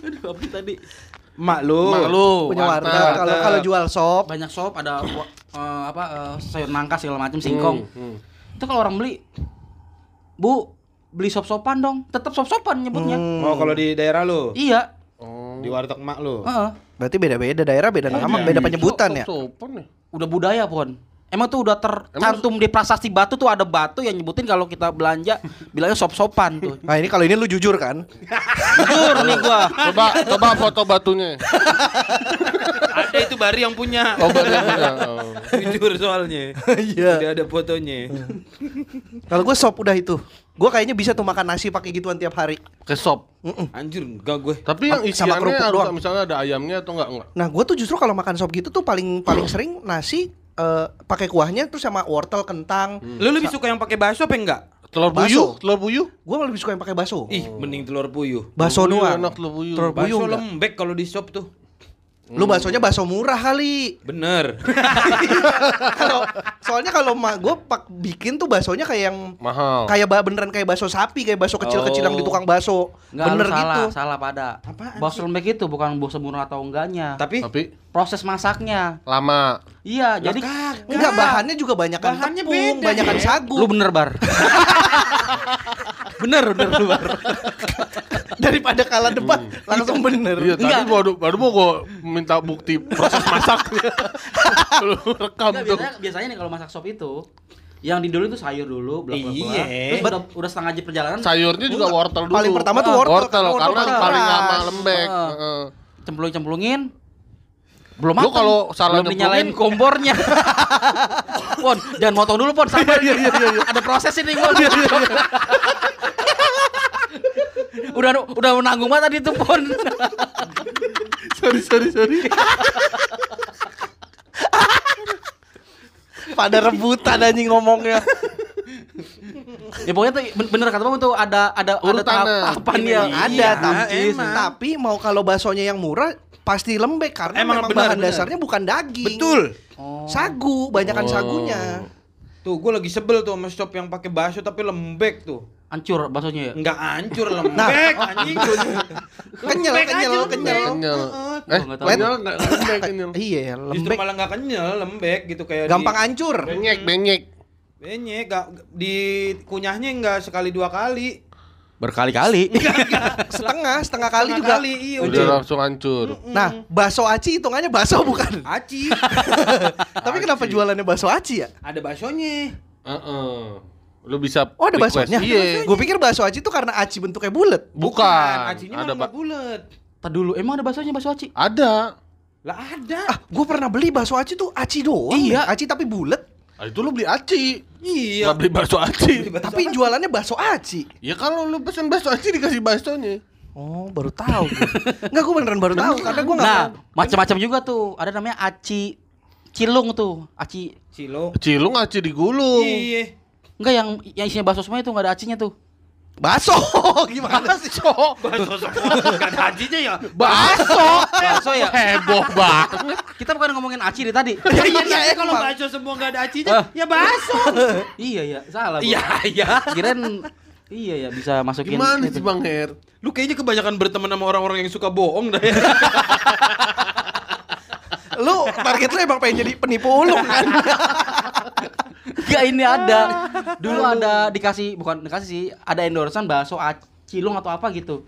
Aduh, apa tadi? Mak lu. Mak lu. Punya warteg. warteg. Kalau kalau jual sop, Banyak sop, ada eh, apa eh, sayur nangka segala macam singkong. Hmm, hmm. Itu kalau orang beli, Bu, beli sop-sopan dong. Tetap sop-sopan nyebutnya. Oh, kalau di daerah lu. Iya. Oh. Di warteg mak lu. Heeh. berarti beda-beda daerah, beda nama, beda penyebutan ya. Sopan ya. Udah budaya, Pon. Emang tuh udah tercantum di prasasti batu tuh ada batu yang nyebutin kalau kita belanja bilangnya sop-sopan tuh. Nah ini kalau ini lu jujur kan? Jujur nih gua. Coba coba foto batunya. Ada itu Bari yang punya. Oh, baru yang punya. Oh. Jujur soalnya. Iya. Udah ada fotonya. Kalau gue sop udah itu. Gue kayaknya bisa tuh makan nasi pakai gituan tiap hari. Ke sop. Anjir, enggak gue. Tapi yang Sama isiannya kerupuk harus doang. misalnya ada ayamnya atau enggak enggak? Nah gue tuh justru kalau makan sop gitu tuh paling paling sering nasi eh, pakai kuahnya terus sama wortel kentang. Lu lebih suka yang pakai bakso apa enggak? Telur puyuh, telur puyuh. Gue lebih suka yang pakai bakso. Ih, mending telur puyuh. Bakso Telur puyuh doang. Enak telur puyuh. Telur puyuh lembek kalau di shop tuh. Lu baksonya bakso murah kali. Bener. Kalau soalnya kalau mak gue pak bikin tuh baksonya kayak yang Mahal. kayak ba- beneran kayak bakso sapi, kayak bakso kecil-kecil yang di Oh. tukang bakso. Enggak, Bener salah, gitu. salah pada. Apaan Bakso lembek itu bukan bakso murah atau enggaknya. Tapi Tapi proses masaknya. lama. Iya, Lah, jadi. Enggak, bahannya juga banyakan Bahannya tepung, beda, banyakan ya. sagu. lu bener bar. bener bener lu bar. Daripada kalah debat, langsung bener. Iya, tadi Enggak. baru baru mau gua minta bukti proses masaknya. Lu rekam Enggak, tuh. biasanya, biasanya nih kalau masak sop itu yang didulu itu sayur dulu, belak belak. Iya. Terus udah, udah setengah jam perjalanan Sayurnya juga wortel dulu. Paling pertama tuh Ah, wortel, Wortel karena karena wortel paling lama lembek. Ah. Heeh. cemplung-cemplungin belum Lu matang. kalau salah belum nyemplungin- kompornya. pon, jangan motong dulu Pon, sabar. Ada proses ini Pon. udah udah menanggung banget tadi tuh Pon. sorry sorry sorry. Pada rebutan anjing ngomongnya. ya pokoknya tuh ben- bener kata Pon tuh ada ada ada Urutannya. tahapan Iya, yang ada Iya, tapi emang. tapi mau kalau baksonya yang murah pasti lembek karena Emang memang benar, bahan benar. dasarnya bukan daging. betul. Oh. Sagu, banyakan Oh. sagunya. Tuh, gue lagi sebel tuh sama shop yang pakai bakso tapi lembek tuh. Hancur baksonya ya. Enggak hancur lembek anjing. Kenyal, kenyal, aja, kenyal. Kenyal. Heeh. Eh, Gua nggak tahu. kenyal enggak lembek kenyal. Iya, Justru lembek. malah nggak kenyal, lembek gitu kayak Gampang di, hancur. Benyek, benyek. Benyek, gak, di kunyahnya enggak sekali dua kali. Berkali-kali. Setengah, setengah kali Setengah juga. kali, iya Udah udah. langsung hancur. Nah, bakso aci hitungannya bakso bukan? Aci. Tapi kenapa jualannya bakso aci ya? Ada baksonya. Heeh. Lu bisa Oh, ada baksonya? Iya. Gue pikir bakso aci itu karena aci bentuknya bulat. Bukan. Acinya Ada nggak bulat. Tadi dulu emang ada baksonya bakso aci? Ada. Lah ada. Ah, gue pernah beli bakso aci tuh aci doang. Iya. Aci tapi bulat. Ah, itu lu beli aci. Iya. Nggak beli bakso aci. Bakso Tapi jualannya bakso aci. Ya kalau lu pesen bakso aci dikasih baksonya. Oh, baru tahu. Enggak, gue beneran baru tahu karena gue enggak Nah, macam-macam juga tuh. Ada namanya aci cilung tuh. Aci Silo. Cilung aci digulung. Iya. enggak yang yang isinya bakso semua itu enggak ada acinya tuh. Baso gimana sih? Bakso semua enggak ada hajinya ya. Bakso. Bakso ya. Heboh banget. Kita bukan ngomongin aci dari tadi. Iya iya Iya, kalau emang. bakso semua enggak ada hajinya, ya bakso. iya ya, salah. gua. Iya iya. Kirain iya ya bisa masukin Gimana sih Bang Her? Lu kayaknya kebanyakan berteman sama orang-orang yang suka bohong dah ya. Lu target lu emang pengen jadi penipu ulung kan? Enggak ini ada. Dulu ada dikasih bukan dikasih sih, ada endorsean bakso acilung atau apa gitu.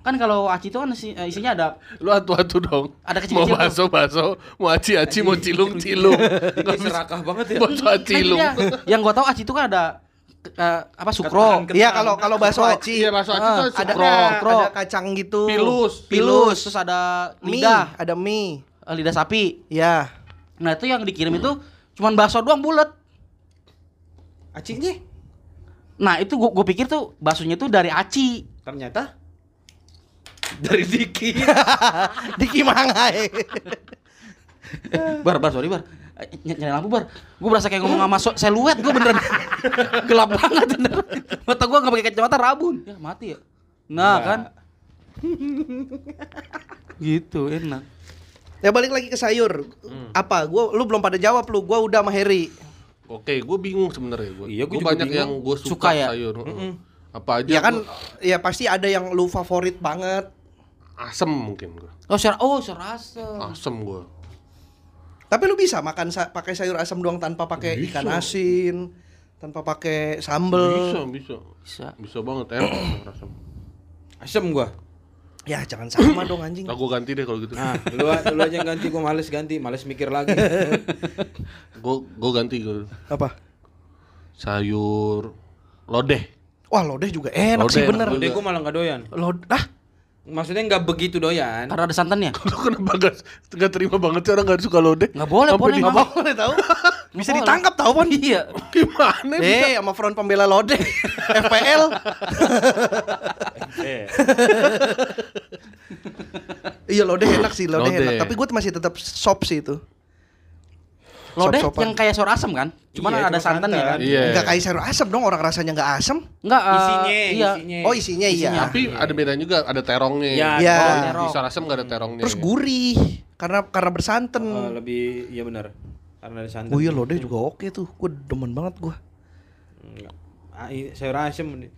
Kan kalau aci itu kan isi- eh, isinya ada Lu atu-atu dong. Ada kecil-kecil Mau bakso bakso, mau aci-aci, mau cilung-cilung. Ini serakah banget ya. Bakso acilung. Kan dia- yang gua tahu aci itu kan ada eh, apa sukro. Iya kalau kalau bakso aci Iya, bakso aci Ah, tuh ada sukro. ada, ada kacang gitu. Pilus. Pilus, terus ada Mie, lidah, ada mie. Eh, lidah sapi. Ya. Nah, itu yang dikirim itu cuman bakso doang bulat. Acinya Nah, itu gua, gua pikir tuh baksonya tuh dari aci. ternyata dari Diki. Diki Mangai. Bar, bar, sorry, bar. Ny- Nyalain lampu, bar. Gue berasa kayak ngomong sama so- seluet gue beneran. Gelap banget bener. Mata gue gak pakai kacamata rabun. Ya, mati ya. Nah, Enggak. kan. gitu, enak. Ya balik lagi ke sayur. Apa? Gua lu belum pada jawab lu. Gua udah sama Heri. Oke, gue bingung sebenarnya gue. Iya, gua Gua juga banyak bingung. yang gue suka, Suka ya? sayur. Apa aja? Ya kan gua- ya pasti ada yang lu favorit banget. asem mungkin gue. Oh, syar oh, serasa. Asem gue. Tapi lu bisa makan sa- pakai sayur asam doang tanpa pakai Bisa. ikan asin, tanpa pakai sambel. Bisa, bisa. Bisa. Bisa banget enak sayur asem. Asem gua. Ya jangan sama dong anjing. Nah, gue ganti deh kalau gitu. Nah, lu, lu aja yang ganti, gua males ganti, males mikir lagi. Gue gue ganti gue. Apa? Sayur lodeh. Wah lodeh juga enak sih Lodeh bener. enak Udah gua malah nggak doyan. Lodeh, ah Maksudnya nggak begitu doyan. Karena ada santannya. Lu kenapa gak, gak terima banget sih orang gak suka lodeh? Nggak boleh, Sampai boleh, di- nggak nggak boleh tahu. Bisa boleh. ditangkap tahu pon. Iya. Gimana bisa? Eh, sama front pembela lodeh, FPL. iya lodeh enak sih, lodeh, Lodeh. enak. Tapi gue masih tetap sop sih itu. Lodeh Sop-sopan. yang kayak sayur asam kan? Cuman Iya, ada cuma santannya santan. kan? Iya. Enggak kayak sayur asam dong, orang rasanya nggak asam. Enggak, eh, Isinya, iya. isinya. Oh isinya, iya. Tapi ada bedanya juga, ada terongnya. Iya, Iya. Kalau terong. Di sayur asem gak ada terongnya. Terus gurih karena karena bersantan. Oh, lebih iya benar. Karena ada santan. Oh iya lodeh juga oke tuh, gue demen banget gue. Enggak. Ah, iya, sayur asem.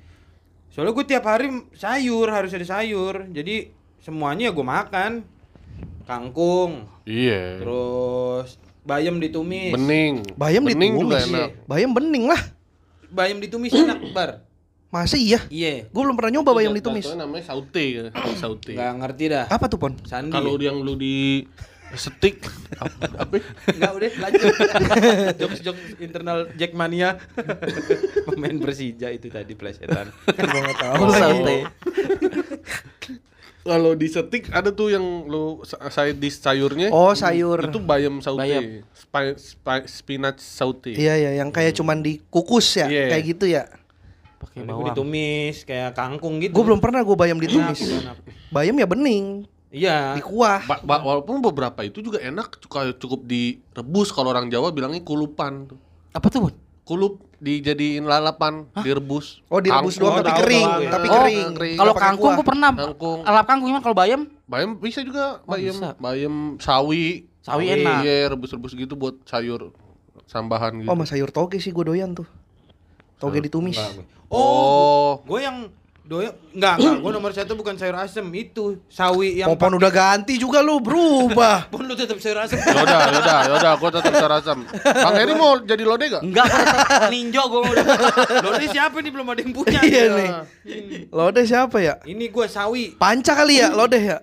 Soalnya gue tiap hari sayur harus ada sayur. Jadi semuanya gue makan. Kangkung, Iya. terus bayam ditumis. Bening. Bayam Bening juga ditumis. enak. Bayam bening lah. Bayam ditumis enak, Bar. Masa iya? Iya. Gue belum pernah nyoba bayam Jatuhnya ditumis. namanya saute. saute. Nggak ngerti dah. Apa tuh pon? Sandi. Kalau yang lu di setik apa? Enggak udah lanjut. jokes jokes internal Jackmania. Pemain Persija itu tadi plesetan. Gue nggak tahu lagi. Kalau di setik ada tuh yang lu sa- side dish sayurnya. Oh sayur. Itu bayam saute. Bayam. Spi- spi- spinach saute. Iya ya, yang kayak cuman dikukus ya, Iya. kayak gitu ya. Pakai bawang. ditumis kayak kangkung gitu. Gue belum pernah gue bayam ditumis. Bayam ya bening, Iya. dikuah. Ba- ba- walaupun beberapa itu juga enak cukup cukup direbus kalau orang Jawa bilangnya kulupan tuh. Apa tuh, Bun? Kulup dijadiin lalapan, direbus. Oh direbus doang tapi kering, tahu, ya. tapi Oh, kering. kering. Kalau kangkung gue pernah. Kangkung. Alap kangkung gimana kalau bayam? Bayam bisa juga, Oh, bayam, bisa. bayam sawi. Sawi enak. Iya, rebus-rebus gitu buat sayur sambahan gitu. Oh sama sayur toge sih gue doyan tuh. Toge ditumis. Oh. Oh, gue yang doyan enggak, enggak. Gue nomor satu bukan sayur asem itu sawi yang Popon udah ganti juga lu berubah. pun lu tetap sayur asem. Yaudah, yaudah, yaudah, gue tetap sarasam. Bang Heri mau jadi lode gak? Enggak, gua ninjo gue udah. Lo ini siapa nih belum ada yang punya? iya nih. Lodeh siapa ya? Ini gue sawi. Panca kali ya, lodeh ya.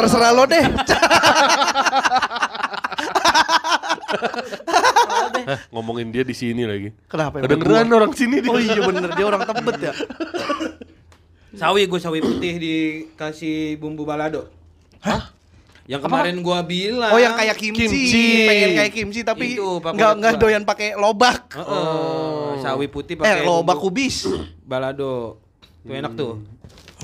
Terserah lodeh. Ngomongin dia di sini lagi. Kenapa? Kedengeran orang sini dia. Oh iya bener, dia orang tebet ya. Sawi gue sawi putih dikasih bumbu balado. Hah? Yang kemarin gua bilang. Oh yang kayak kimchi, Kimchi. pengen kayak kimchi tapi nggak nggak doyan pakai lobak. Heeh, sawi putih Eh pakai lobak bumbu kubis. balado. Itu enak tuh.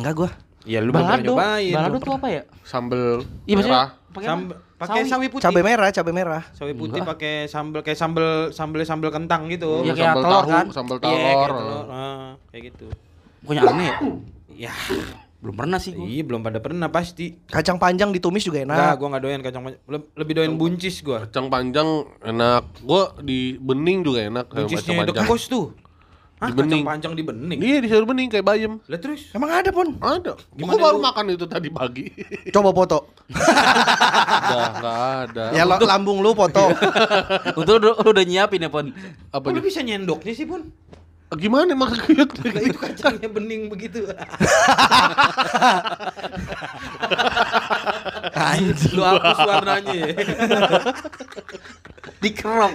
Enggak gua. Ya lu belum pernah nyobain. Balado tuh apa ya? Sambel Iya maksudnya merah. Pakai pakai sawi putih. Cabai merah, cabai merah. Sawi putih pakai sambel kayak sambel sambel sambel kentang gitu. Iya, kayak sambal telur tahu, kan? sambal Iya, kayak telur. telur. Ah, kayak gitu. Pokoknya aneh ya. Ya, Belum pernah sih gua. iya belum pada pernah pasti. Kacang panjang ditumis juga Enggak, enak. gua enggak doyan kacang panjang. Le- Lebih doyan buncis gua. Kacang panjang enak. Gua di bening juga enak kayak kacang Buncisnya The panjang. Kos tuh. Hah, Di bening. kacang panjang di bening. Iya di sayur bening kayak bayam. Lah terus? Emang ada pun. Ada. Gimana Gua baru lu? makan itu tadi pagi. Coba foto. Udah enggak ada. Ya lo- lambung lu foto. Untung lu, lu udah nyiapin ya, Pon. Apa Kok lu nih? bisa nyendoknya sih, Pun? Gimana maksudnya? Lah itu kacangnya bening begitu. Anjing. lu hapus warnanya ya. Dikerok.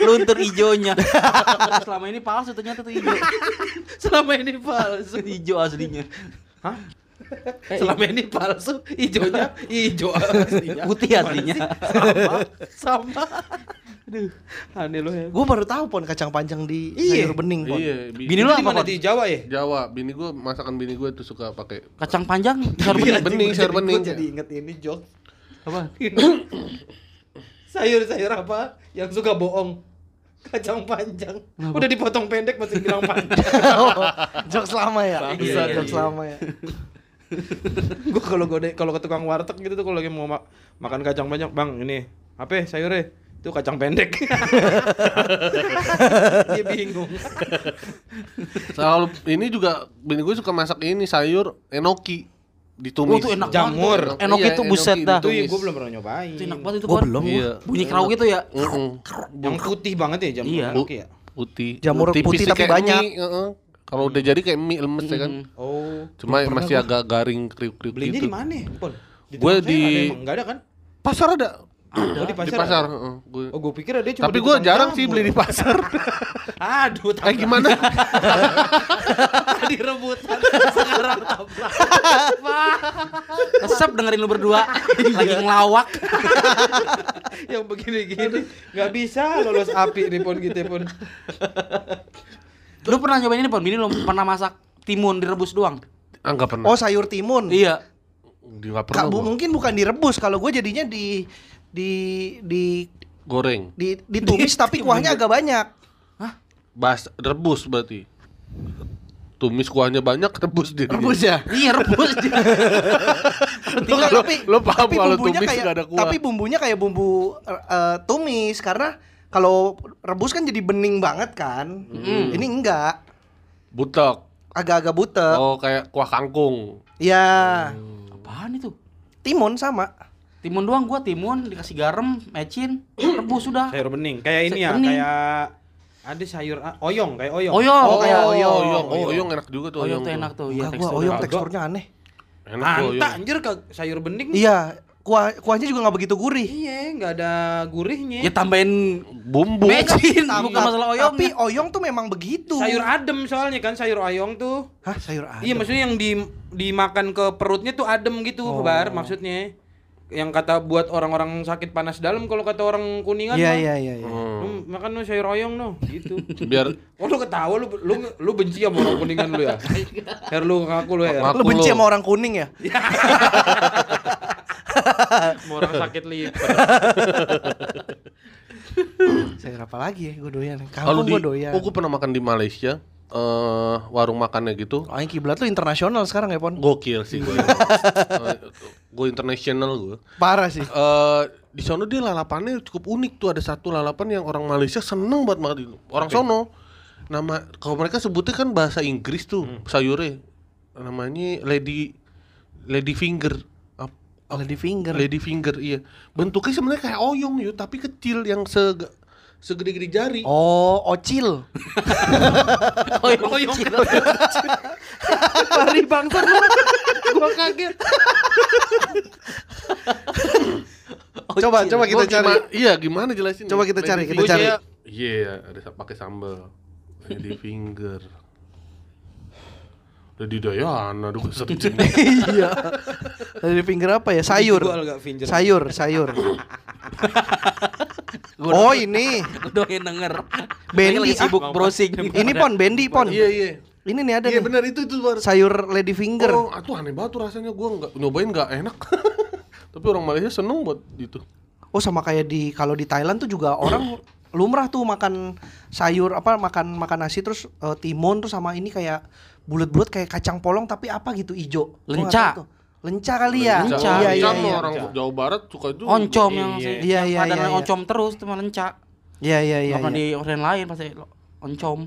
Luntur ijonya. Selama ini palsu ternyata tuh ijo. Selama ini palsu. Ijo aslinya. Hah? Selama ini palsu, hijaunya hijau aslinya. Putih aslinya. Sama, sama. Aduh, aneh lu ya. Gue baru tahu pon kacang panjang di Iya. sayur bening pon. Iya, bi- Bini Itu lu apa, Pon? di Jawa ya? Jawa, bini gua masakan bini gua itu suka pakai Kacang panjang, sayur Iya, bening. bening, sayur bening. Jadi inget ini jok. Apa? Sayur-sayur apa yang suka bohong? Kacang panjang. Udah dipotong pendek masih bilang panjang. Jokes lama ya. Bangsa, Iya, iya, jokes iya. lama ya. gua kalau gode kalau ke tukang warteg gitu tuh kalau lagi mau ma- makan kacang banyak, "Bang, ini apa ya sayurnya?" Itu kacang pendek. Dia bingung. Soal ini juga bini gue suka masak ini sayur enoki ditumis. Oh, itu enak Jamur. banget. Enok Iya, itu buset enoki dah. Itu ya gua belum pernah nyobain. Itu enak banget itu, Gua Pon. belum, Iya. Bunyi kerau gitu ya. Yang putih banget ya jamur Iya. enoki ya. Putih. Jamur putih sih tapi banyak. Kalau udah jadi kayak mie lemes ya kan. Oh. Cuma masih agak garing kriuk-kriuk Belinya gitu. di mana, Pon? Di Gua tempat saya di- ada emang? Nggak ada kan? Pasar ada. Oh, di pasar. Di pasar, ada? heeh. Gua- Oh, gue pikir ada cuma Tapi gue jarang sih beli di pasar. Aduh, eh gimana? Tadi rebutan sekarang tabrak. Resep dengerin lu berdua lagi ngelawak. Yang begini-gini nggak bisa lolos api nih pon gitu pun. Lu pernah nyobain ini, Pon? Bini lu pernah masak timun direbus doang? ah nggak pernah. Oh sayur timun. Iya. Di nggak Kak, pernah. bu, gua. mungkin bukan direbus. Kalau gue jadinya di di di Goreng. di ditumis tapi kuahnya agak banyak. Bas rebus berarti. Tumis kuahnya banyak, rebus dia. Rebus ya. Iya, rebus dia. Enggak, Lo- tapi lo paham tapi kalau tumis kayak nggak ada kuah. tapi bumbunya kayak bumbu eh, tumis karena kalau rebus kan jadi bening banget kan. Ini enggak, Butek. agak-agak butek. Oh, kayak kuah kangkung. Ya, Apaan itu? timun sama. Timun doang gua timun dikasih garam, mecin, rebus sudah. Sayur bening. Kayak ini ya, Bening. kayak ada sayur a- oyong, kayak oyong. Oyong, Oh, kayak oyong. oyong. Oh, oyong enak juga tuh Oyong oyong. tuh enak tuh, iya teksturnya. oyong teksturnya aneh. Enak oyong. anjir ke sayur bening. Iya, kuah kuahnya juga nggak begitu gurih. Iya, nggak ada gurihnya. Ya tambahin Bumbu. mecin, bukan masalah oyong. Tapi oyong tuh memang begitu. sayur adem soalnya kan sayur oyong tuh. Hah, sayur adem. Iya, maksudnya yang di dimakan ke perutnya tuh adem gitu, Oh. Bar, maksudnya. Yang kata buat orang-orang sakit panas dalam kalau kata orang kuningan Iya, iya, iya, iya. Hmm. Makan lu sayur oyong no, gitu. Biar Oh lu ketawa lu lu lu benci sama orang kuningan lu ya? Her lu ngaku lu ya. Lu benci sama orang kuning ya? Orang sakit liver. Sayur apa lagi ya gue doyan. kalau gue doyan. oh, gua pernah makan di Malaysia eh warung makannya gitu Oh, yang kiblat lu internasional sekarang ya, Pon? gokil sih gue. gue international gue. Parah sih. Eh di sono dia lalapannya cukup unik tuh ada satu lalapan yang orang Malaysia seneng banget makan itu. Orang sono nama kalau mereka sebutnya kan bahasa Inggris tuh sayurnya namanya lady lady finger Lady finger. lady finger iya bentuknya sebenarnya kayak oyong yuk tapi kecil yang sege segede-gede jari Oh, ocil. oyong. Pari bangsa lu. Gua kaget. coba, coba kita Gua cari. gima- iya gimana jelasin Coba kita cari, kita cari. iya ada sa- pakai sambal lady finger Lady Diana aduh gue searching iya. Lady finger apa ya? Sayur. Sayur, sayur. oh, ini. Doain denger. Bendi, Lagi sibuk ah. browsing. Ini pon, bendi pon. iya iya Ini nih ada Iya nih. benar itu itu baru. Sayur lady finger. Oh, itu aneh banget tuh rasanya gua nggak nyobain nggak enak. Tapi orang Malaysia seneng buat itu. Oh sama kayak di kalau di Thailand tuh juga orang lumrah tuh makan sayur apa makan makan nasi terus eh, timun tuh sama ini kayak bulat-bulat kayak kacang polong tapi apa gitu ijo. Lenca. Lenca kali ya. Lenca. Iya iya Lenca iya. orang Jawa Barat suka juga. Oncom yang Iya. Iya, iya, padannya iya, iya. oncom terus cuma lencak. Iya iya iya. Pernah iya. di orang lain pasti oncom.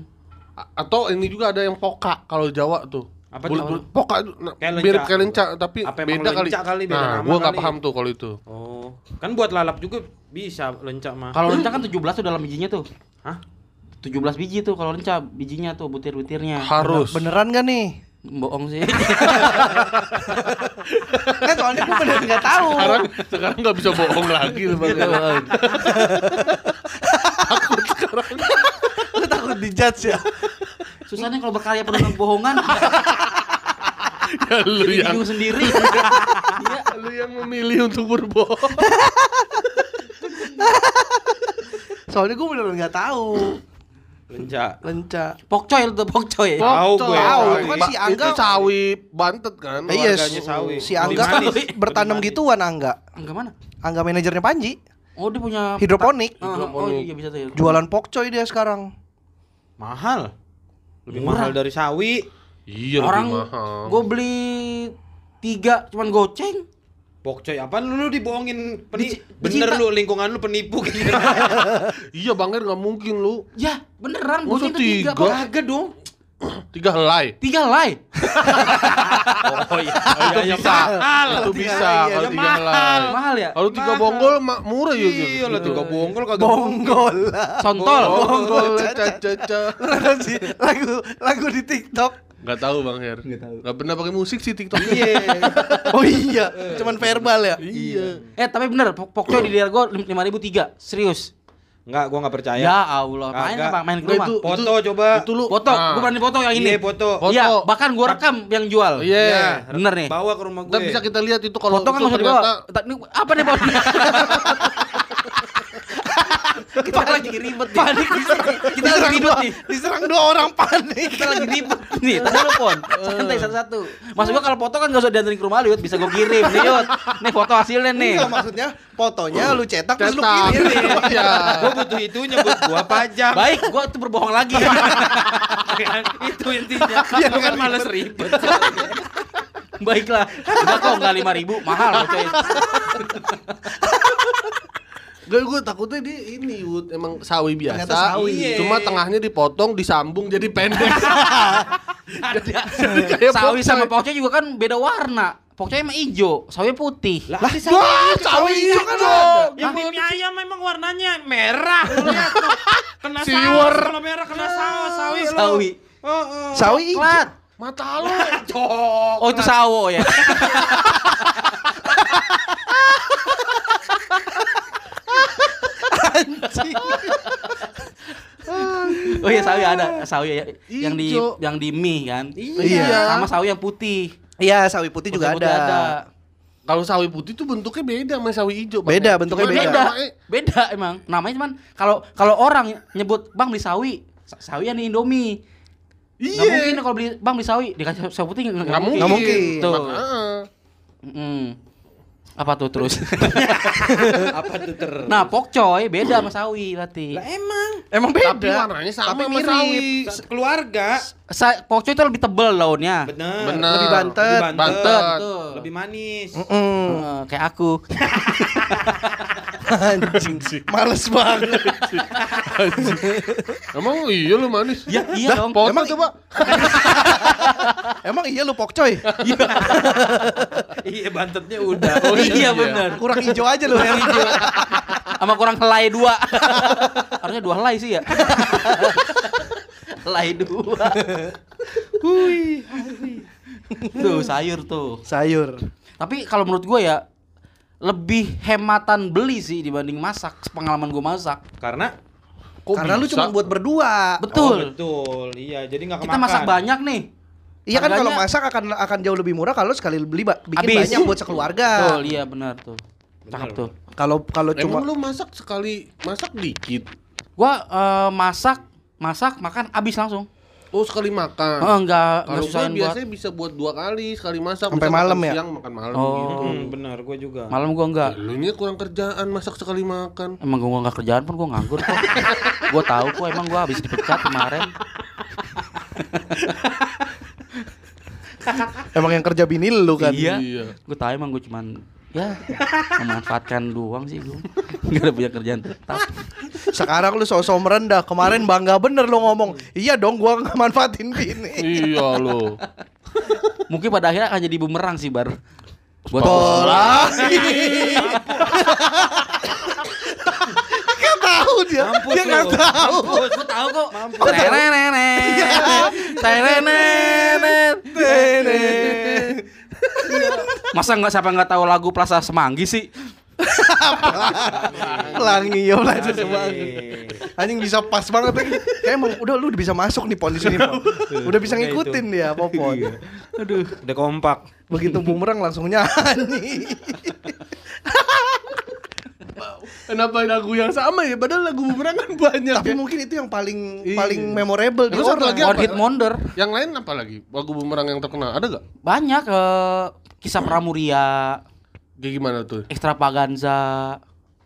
A- Atau ini juga ada yang poka kalau Jawa tuh. Apa Bulat- tuh? bulat- Poka itu Kayak mirip lenca. kayak lenca tapi Apa beda kali. lenca kali, beda nah, nama gua nggak kali. paham tuh kalau itu. Oh, kan buat lalap juga bisa lencak mah. Kalau lencak kan 17 tuh dalam bijinya tuh. Hah? 17 biji tuh kalau lencak bijinya tuh butir-butirnya. Harus. Beneran gak nih? Bohong sih. Kan soalnya gue bener nggak tahu. Sekarang sekarang nggak bisa bohong lagi lu Bang. Lu takut dijudge ya? Susahnya kalau berkarya penuh dengan bohongan. ya, lu Jadi yang sendiri. Iya. lu yang memilih untuk berbohong. Soalnya gue bener nggak tahu. Lencak. Lenca. Pokcoy itu pokcoy. Tahu gue. Tahu, itu kan si Angga. itu sawi bantet kan. Eh, iya, Keluarganya sawi. si Angga kan bertanam gituan Angga. Enggak mana? Angga manajernya Panji. Oh dia punya Hidroponik. Ah, ah, Oh iya bisa tuh. ya. Jualan pokcoy dia sekarang. Mahal. Lebih Murah. mahal dari sawi. Iya Orang lebih mahal. gue beli tiga cuman goceng. Pokcoy apa lu, lu dibohongin peni Dici- bener dicinta. lu lingkungan lu penipu gitu. Iya Bang Er nggak mungkin lu. Ya beneran goceng tuh tiga. Kagak dong. Tiga helai. Tiga lay. Oh iya. Oh, iya, iya, bisa. mahal. Itu Tiga bisa helai, kalau tiga helai. Mahal ya? Kalau tiga bonggol ma- murah ya gitu. Iya lah tiga bonggol kagak Bonggol. Sontol. Bonggol caca-caca. Beneran sih lagu lagu di TikTok. Gak tahu Bang Her. Gak tahu. Gak pernah pakai musik sih TikTok. Iya. Oh iya, cuman verbal ya. Iya. Eh tapi bener pok- pokcoy di daerah gue lima ribu tiga. Serius. Enggak, gua enggak percaya. Ya Allah. Main Kagak. apa? Main ke Nggak, rumah. itu- Foto coba. Itu lu Foto. Ah. Gue berani foto yang ini. Iya, foto. Iya. Bahkan gue rekam yang jual. Iya. Ya, Bener nih. Bawa ke rumah gue. Ntar bisa kita lihat itu kalau Foto kan itu ternyata dibawa. Ini Apa nih foto? kita lagi ribet nih. Panik Kita lagi ribet nih. Diserang dua orang panik. Kita lagi ribet nih. Tadi lu pon. Santai satu-satu. Maksud gua kalau foto kan gak usah dianterin ke rumah lu, Yud. bisa gua kirim nih, Yud. Nih foto hasilnya nih. Enggak maksudnya fotonya lu cetak terus lu kirim. Iya. Gua butuh itunya buat gua pajak. Baik, gua tuh berbohong lagi. itu intinya. Lu kan nggak males ribet. Baiklah. Cuma kok enggak 5000 mahal coy. Gak gue takutnya dia ini Yud, emang sawi biasa. Ternyata sawi. Iya. Cuma tengahnya dipotong, disambung jadi pendek. Ada. Sawi sama pokcoy juga kan beda warna. Pokcoy emang hijau, sawi putih. Lah, Wah, sawi hijau kan dong. Yang mie ayam memang warnanya merah. Lu lihat tuh. Kena saus kalau merah kena saus sawi lu. Sawi. Oh, oh. Sawi hijau. Mata lu. Oh itu sawo ya. Oh iya sawi ada, sawi ya. yang di yang di mie kan. Iya. Sama sawi yang putih. Iya, sawi putih juga Putih-putih ada. Kalau sawi putih tuh bentuknya beda sama sawi hijau. Bang. Beda, bentuknya Cuman beda. Beda, namanya- beda emang. Namanya cuman kalau kalau orang nyebut Bang beli sawi, sa- sawi yang di Indomie. Iya. Nggak mungkin kalau beli Bang beli sawi dikasih sawi putih nggak mungkin. Nggak mungkin. Tuh. Makanya. Mm. Apa tuh terus? Apa tuh ter? nah, pokcoy beda sama sawi berarti. Lah emang Emang Tapi beda. warnanya sama Tapi sama mirip. keluarga. Sa- pokcoy itu lebih tebel daunnya. Bener. Bener. Lebih bantet. Lebih Bantet. Betul. Lebih manis. Mm-mm. Eh, kayak aku. Anjing sih. Males banget. Emang iya lu manis. Ya, iya dong. Foto Emang- coba. Emang iya lu pokcoy. iya bantetnya udah. Oh, iya benar. Kurang hijau aja lu yang hijau. Sama kurang helai dua. Harusnya dua helai sih ya. Helai dua. Hui. Tuh sayur tuh. Sayur. Tapi kalau menurut gue ya lebih hematan beli sih dibanding masak. Pengalaman gue masak. Karena Kok Karena lu bisa? cuma buat berdua. Oh, Betul. betul. Iya, jadi nggak Kita masak banyak nih. Iya kan kalau masak akan akan jauh lebih murah kalau sekali beli bikin Habis. banyak buat sekeluarga. Betul, iya benar tuh. Cakep tuh. Kalau kalau cuma Emang lu masak sekali masak dikit. Gua eh, masak, masak, makan habis langsung. Oh sekali makan. Oh, enggak, enggak Kalau gue susahin buat biasanya bisa buat dua kali, sekali masak. Sampai bisa malam makan ya? Siang makan malam Oh. gitu. Hmm, benar, gua juga. malam gua enggak. Lu ini kurang kerjaan masak sekali makan. Emang gua enggak kerjaan pun gua nganggur kok. gua tahu kok emang gua habis dipecat kemarin. Emang yang kerja bini lu kan. Iya. Iya. Gua tahu emang gua cuman ya memanfaatkan doang sih gua. Enggak ada punya kerjaan tetap. Sekarang lu sosok merendah. Kemarin bangga bener lu ngomong. Iya dong gua nggak manfaatin bini. iya lo. Mungkin pada akhirnya akan jadi bumerang sih bar. Buat Pola. Gak tahu dia. Mampus dia nggak lu. tahu. Gua tahu kok. Tenenenet. Tenenenet. Masa nggak siapa nggak tahu lagu Plaza Semanggi sih? Pelangi ya belajar semangat. Anjing bisa pas banget lagi. Kayak emang udah lu udah bisa masuk nih pon di sini pon. Udah bisa ngikutin dia popon. Aduh, udah kompak. Begitu bumerang langsung nyanyi. Kenapa lagu yang sama ya? Padahal lagu bumerang kan banyak. Tapi ya. mungkin itu yang paling Iya. paling memorable di Terus satu orang. lagi? Hit Wonder. Yang lain apa lagi? Lagu bumerang yang terkenal ada gak? Banyak eh, kisah Pramuria, Kayak gimana tuh? Extravaganza,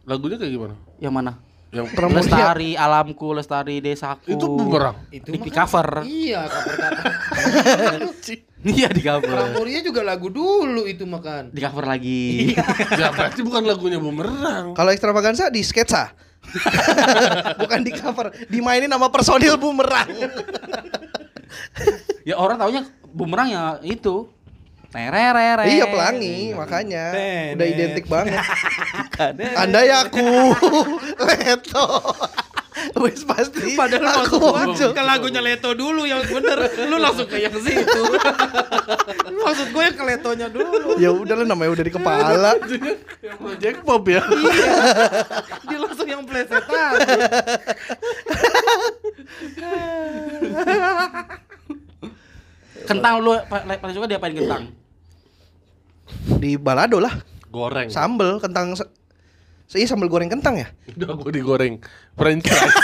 Lagunya kayak gimana? yang mana? Yang Pramuria. Lestari alamku, lestari desaku. itu bumerang. Itu di cover. Iya, cover cover. Iya di cover. Pramuria juga lagu dulu itu makan. Di cover lagi. ya berarti bukan lagunya bumerang. Kalau extravaganza di sketsa. Bukan di cover, dimainin sama personil bumerang. ya orang taunya bumerang ya itu. Tererere. iya pelangi, makanya udah identik banget. Anda ya aku Leto. Wis pasti. Padahal aku muncul. ke lagunya Leto dulu yang bener. Lu langsung ke yang situ. Maksud gue yang ke Letonya dulu. Ya udah lah namanya udah di kepala. Jack Pop ya. Dia langsung yang plesetan. Kentang lu pa- paling suka diapain kentang? Di balado lah. Goreng. Sambel kentang Iya sambal goreng kentang ya? Udah gue digoreng. French fries.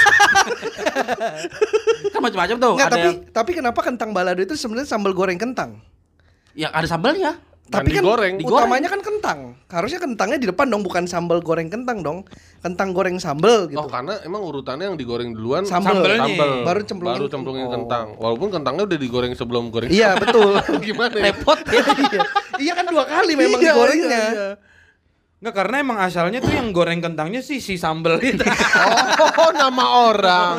Kan macam-macam tuh. Enggak, ada tapi yang, tapi kenapa kentang balado itu sebenarnya sambal goreng kentang? ya ada sambalnya. Tapi kan digoreng. utamanya kan kentang. Harusnya kentangnya di depan dong, bukan sambal goreng kentang dong. Kentang goreng sambal gitu. Oh karena emang urutannya yang digoreng duluan Sambel. Sambelnya. sambel. Baru cemplungin. Baru cemplungin Oh. kentang. Walaupun kentangnya udah digoreng sebelum goreng. Iya, betul. Gimana ya? Repot ya. iya. Iya kan dua kali memang Iya, digorengnya. iya, iya. Enggak karena emang asalnya tuh yang goreng kentangnya sih si sambel itu. Oh, nama orang.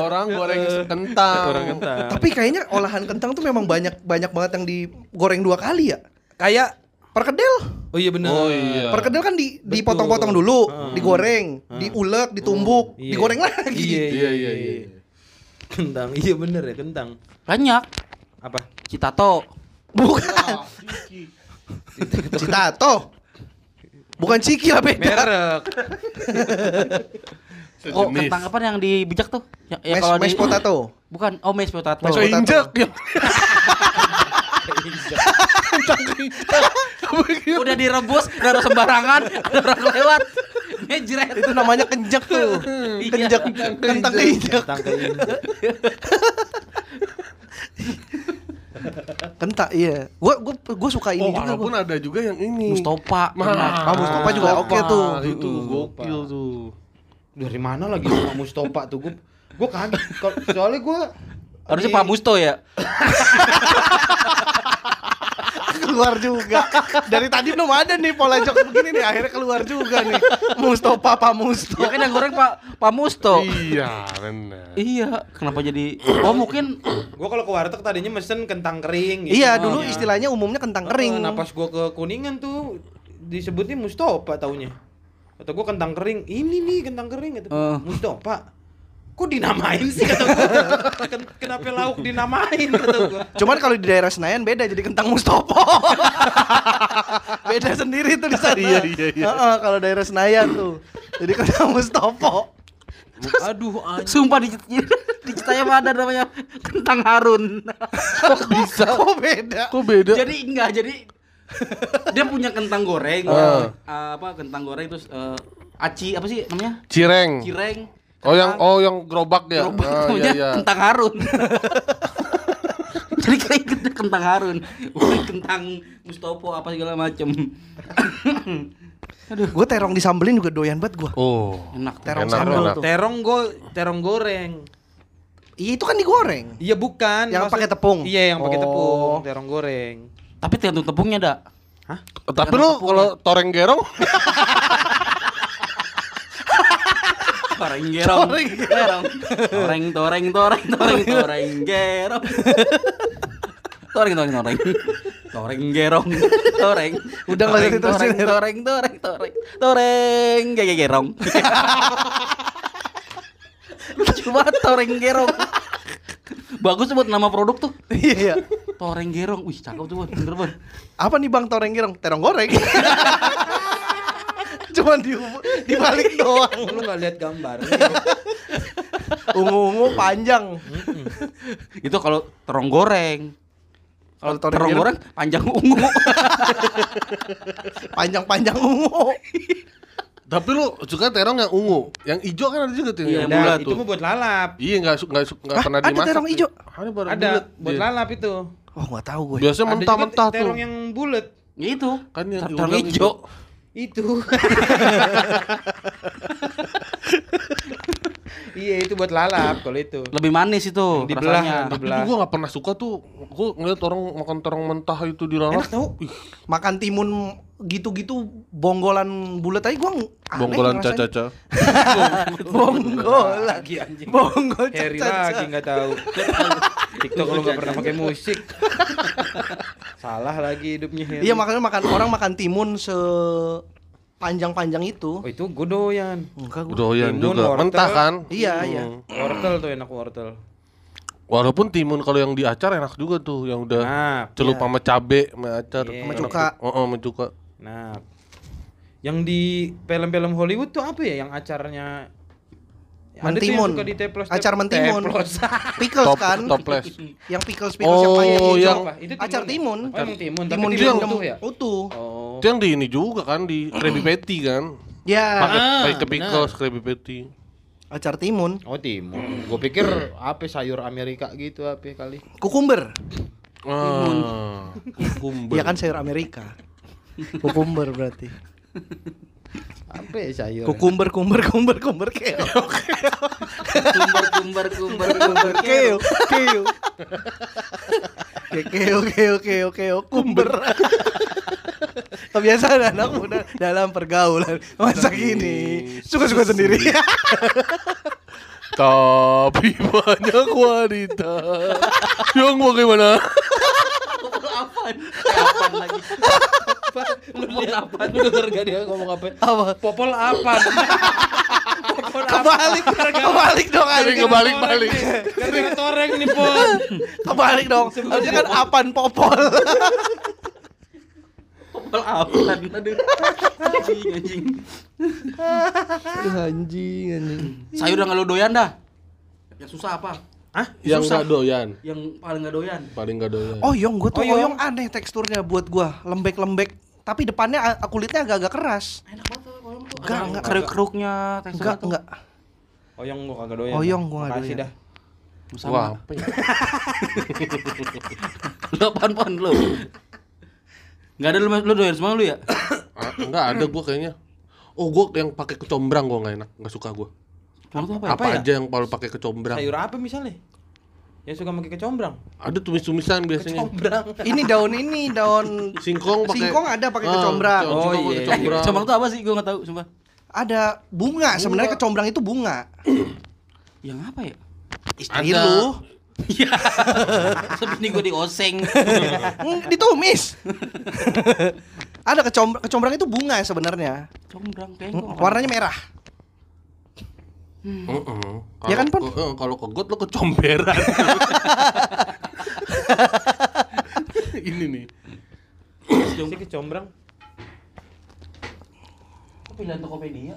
orang goreng kentang. Goreng kentang. Tapi kayaknya olahan kentang tuh memang banyak banyak banget yang digoreng dua kali ya. Kayak Perkedel. Oh iya benar. Oh iya. Perkedel kan di dipotong-potong dulu, Hmm. digoreng, diulek, ditumbuk, Iya. digoreng lagi. Iya Iya, iya, iya. Kentang. Iya bener ya kentang. Banyak. Apa? Citato. Bukan. Citato. Bukan ciki lah beda. Merek. Oh, kentang apa yang dibijak tuh? Ya, ya kalau di- potato. Bukan, oh mashed potato. Potato. injek ya. Udah direbus, udah ada sembarangan, ada orang lewat. Ngejret. Itu namanya kenjek tuh. Iya. Kenjek, kentang keinjek. Kentang keinjak. Kentang iya. Gua gua gua suka ini Oh, juga walaupun gua. ada juga yang ini. Mustopa. Nah, Ah, Mustofa juga oke tuh. Itu gokil tuh. Dari mana lagi sama Mustopa tuh gue? Gue kaget. Kalau- Soalnya gue Harusnya Pak Musto ya. keluar juga. Dari tadi belum ada nih pola jok begini nih, akhirnya keluar juga nih. Mustofa Pak Musto. Ya kan yang goreng Pak Pak Musto. Iya, benar. Iya, kenapa jadi Oh, mungkin gue kalau ke warteg tadinya mesen kentang kering. gitu. Iya, dulu Oh, istilahnya umumnya kentang Kering. Nah pas gue ke kuningan tuh disebutnya Mustopa taunya. Kata gue kentang kering. Ini nih kentang kering kata gua. Eh. Kok dinamain sih kata gue? Ken- Kenapa lauk dinamain kata gue? Cuman kalau di daerah Senayan beda jadi kentang Mustopo. beda sendiri tuh di sana. Iya, iya, iya. Heeh, kalau daerah Senayan tuh. Jadi kentang Mustopo. Aduh anjing. sumpah di di Citayam ada namanya kentang Harun. Kok bisa? Kok beda? Kok beda? jadi enggak, jadi dia punya kentang goreng. Eh, apa kentang goreng terus eh, aci apa sih namanya? Cireng. Cireng. Oh yang oh yang gerobak ya. Gerobak Ah, namanya iya, iya. kentang Harun. kentang Harun, bukan kentang Mustopo apa segala macem. Gue terong disambelin juga doyan banget gue. Oh. Enak tuh. Terong Enak, sambal enak. tuh. Terong go terong goreng. Iya itu kan digoreng. Iya bukan. Yang maksud- pakai tepung? Iya yang pakai Oh. tepung, terong goreng. Tapi tergantung tepungnya dak. Hah? Tapi lo kalau toreng gerong Toreng gerong. Gerong. Toreng toreng toreng toreng toreng gerong. Toreng toreng toreng. Toreng gerong. Toreng. Udah nggak Toreng, diterusin, toreng ya. toreng toreng toreng. Toreng gege gerong. Lucu banget toreng gerong. Bagus buat nama produk tuh. Iya iya. Toreng gerong. Wih, cakep tuh, bener, Bon. Apa nih bang toreng gerong? Terong goreng. Cuman di dibalik doang. Lu nggak lihat gambar? Ungu-ungu panjang. Itu kalau terong goreng. Kalau terong goreng panjang ungu. panjang-panjang ungu. Tapi lo suka terong yang ungu, yang hijau kan ada juga tuh Iya, yang Nah, bulat itu tuh. mah buat lalap. Iya nggak su- nggak su- nggak Hah, pernah ada dimasak. terong tuh. hijau? Ada baru Ada buat lalap itu. Oh nggak tahu gue. Biasanya Ada mentah-mentah tuh. terong yang bulat. itu. Kan yang terong hijau. Itu. iya itu buat lalap kalau itu. Lebih manis itu Yang dibelah, rasanya. Tapi Dibelah. gue nggak pernah suka tuh. Gue ngeliat orang makan terong mentah itu di lalap. Enak tau. Ih, Makan timun gitu-gitu bonggolan bulat aja gue aneh bonggolan caca-caca. Bonggolan. Lagi anjing. Bonggol caca-caca. lagi nggak tahu. TikTok lu nggak pernah pakai musik. Salah lagi hidupnya. Iya makanya makan orang makan timun se panjang-panjang itu. Oh itu gue doyan. Enggak gue. Doyan Timun, juga. wortel. Mentah kan? Iya iya. Hmm. Wortel tuh enak wortel. Walaupun timun kalau yang di acar enak juga tuh, yang udah Nah, celup Iya. sama cabe, sama acar. Iya. Sama Enak cuka. Oh, oh, sama cuka. nah. Yang di film-film Hollywood tuh apa ya yang acarnya Mentimun. Acar mentimun. Teplos. Pickles Top, kan? toples. Yang pickles pickles yang Oh, yang- Apa? Itu Acar timun. Oh, emang timun, Timun timun direndam utuh ya? Utuh. Oh. Itu yang di ini juga kan, di Krabby Patty kan? Ya, Pakai Ah, pakai pickles, Krabby Patty. acar timun. Oh timun. Gue pikir apa sayur Amerika gitu apa kali. Kukumber. Ah, kukumber. Iya kan sayur Amerika. Kukumber berarti. Apa ya sayur? Kukumber, kumber, kumber, kumber, keo. Kumbar kumbar kumbar kumbar Keo, keo. Keo, keo, keo, keo, kumber. Kebiasaan anak muda dalam pergaulan masa kini suka-suka sendiri. Tapi banyak wanita yang bagaimana? Apaan? Apaan lagi? Lu lihat apa? Lu denger gak dia ngomong apa? Apa? Popol apa? Popol apa? Kebalik, kebalik dong Tapi anjing. kebalik-balik. Gara-gara toreng nih, Pon. Kebalik dong. Harusnya kan apan popol. Popol apaan? Aduh. Anjing anjing. Aduh, anjing, anjing. Sayur yang lu doyan dah. Yang susah apa? Hah? Yang Susah. nggak doyan, Yang paling gak doyan. paling nggak doyan. Oyong, gue tuh Oyong. oyong aneh teksturnya buat gua, lembek-lembek. Tapi depannya kulitnya agak-agak keras. Enak banget tuh oyong tuh. Enggak, enggak. Keruk-keruknya teksturnya Enggak, tuh. enggak. Oyong gua kagak doyan. Oyong gua nggak Makasih doyan. dah. Sama. Wah, apa ya? Lu apaan pon lu? Enggak ada lu lu doyan semua lu ya? Ah, enggak ada gua kayaknya. Oh, gua yang pakai kecombrang gua nggak enak, nggak suka gua. Apa ya? Apa, aja yang kalau pakai kecombrang? Sayur apa misalnya? Yang suka pakai kecombrang. Ada tumis-tumisan biasanya. Kecombrang. Ini daun ini daun Singkong pakai Singkong ada pakai Ah, kecombrang. singkong Oh, pakai iya. kecombrang. Kecombrang tuh apa sih? Gua enggak tahu sumpah. ada bunga. Sebenarnya kecombrang itu bunga. Yang apa ya? Istri Ada. lu Iya. Seperti gua di oseng. Hmm, ditumis. ada kecombrang kecombrang itu bunga sebenarnya. Combrang kayak Hmm. Warnanya merah. Heeh. Ya kan, Pon? Kalau- eh, Kalau ke got lo kecomberan. Ini nih. Si kecombrang. Kok pilihan Tokopedia?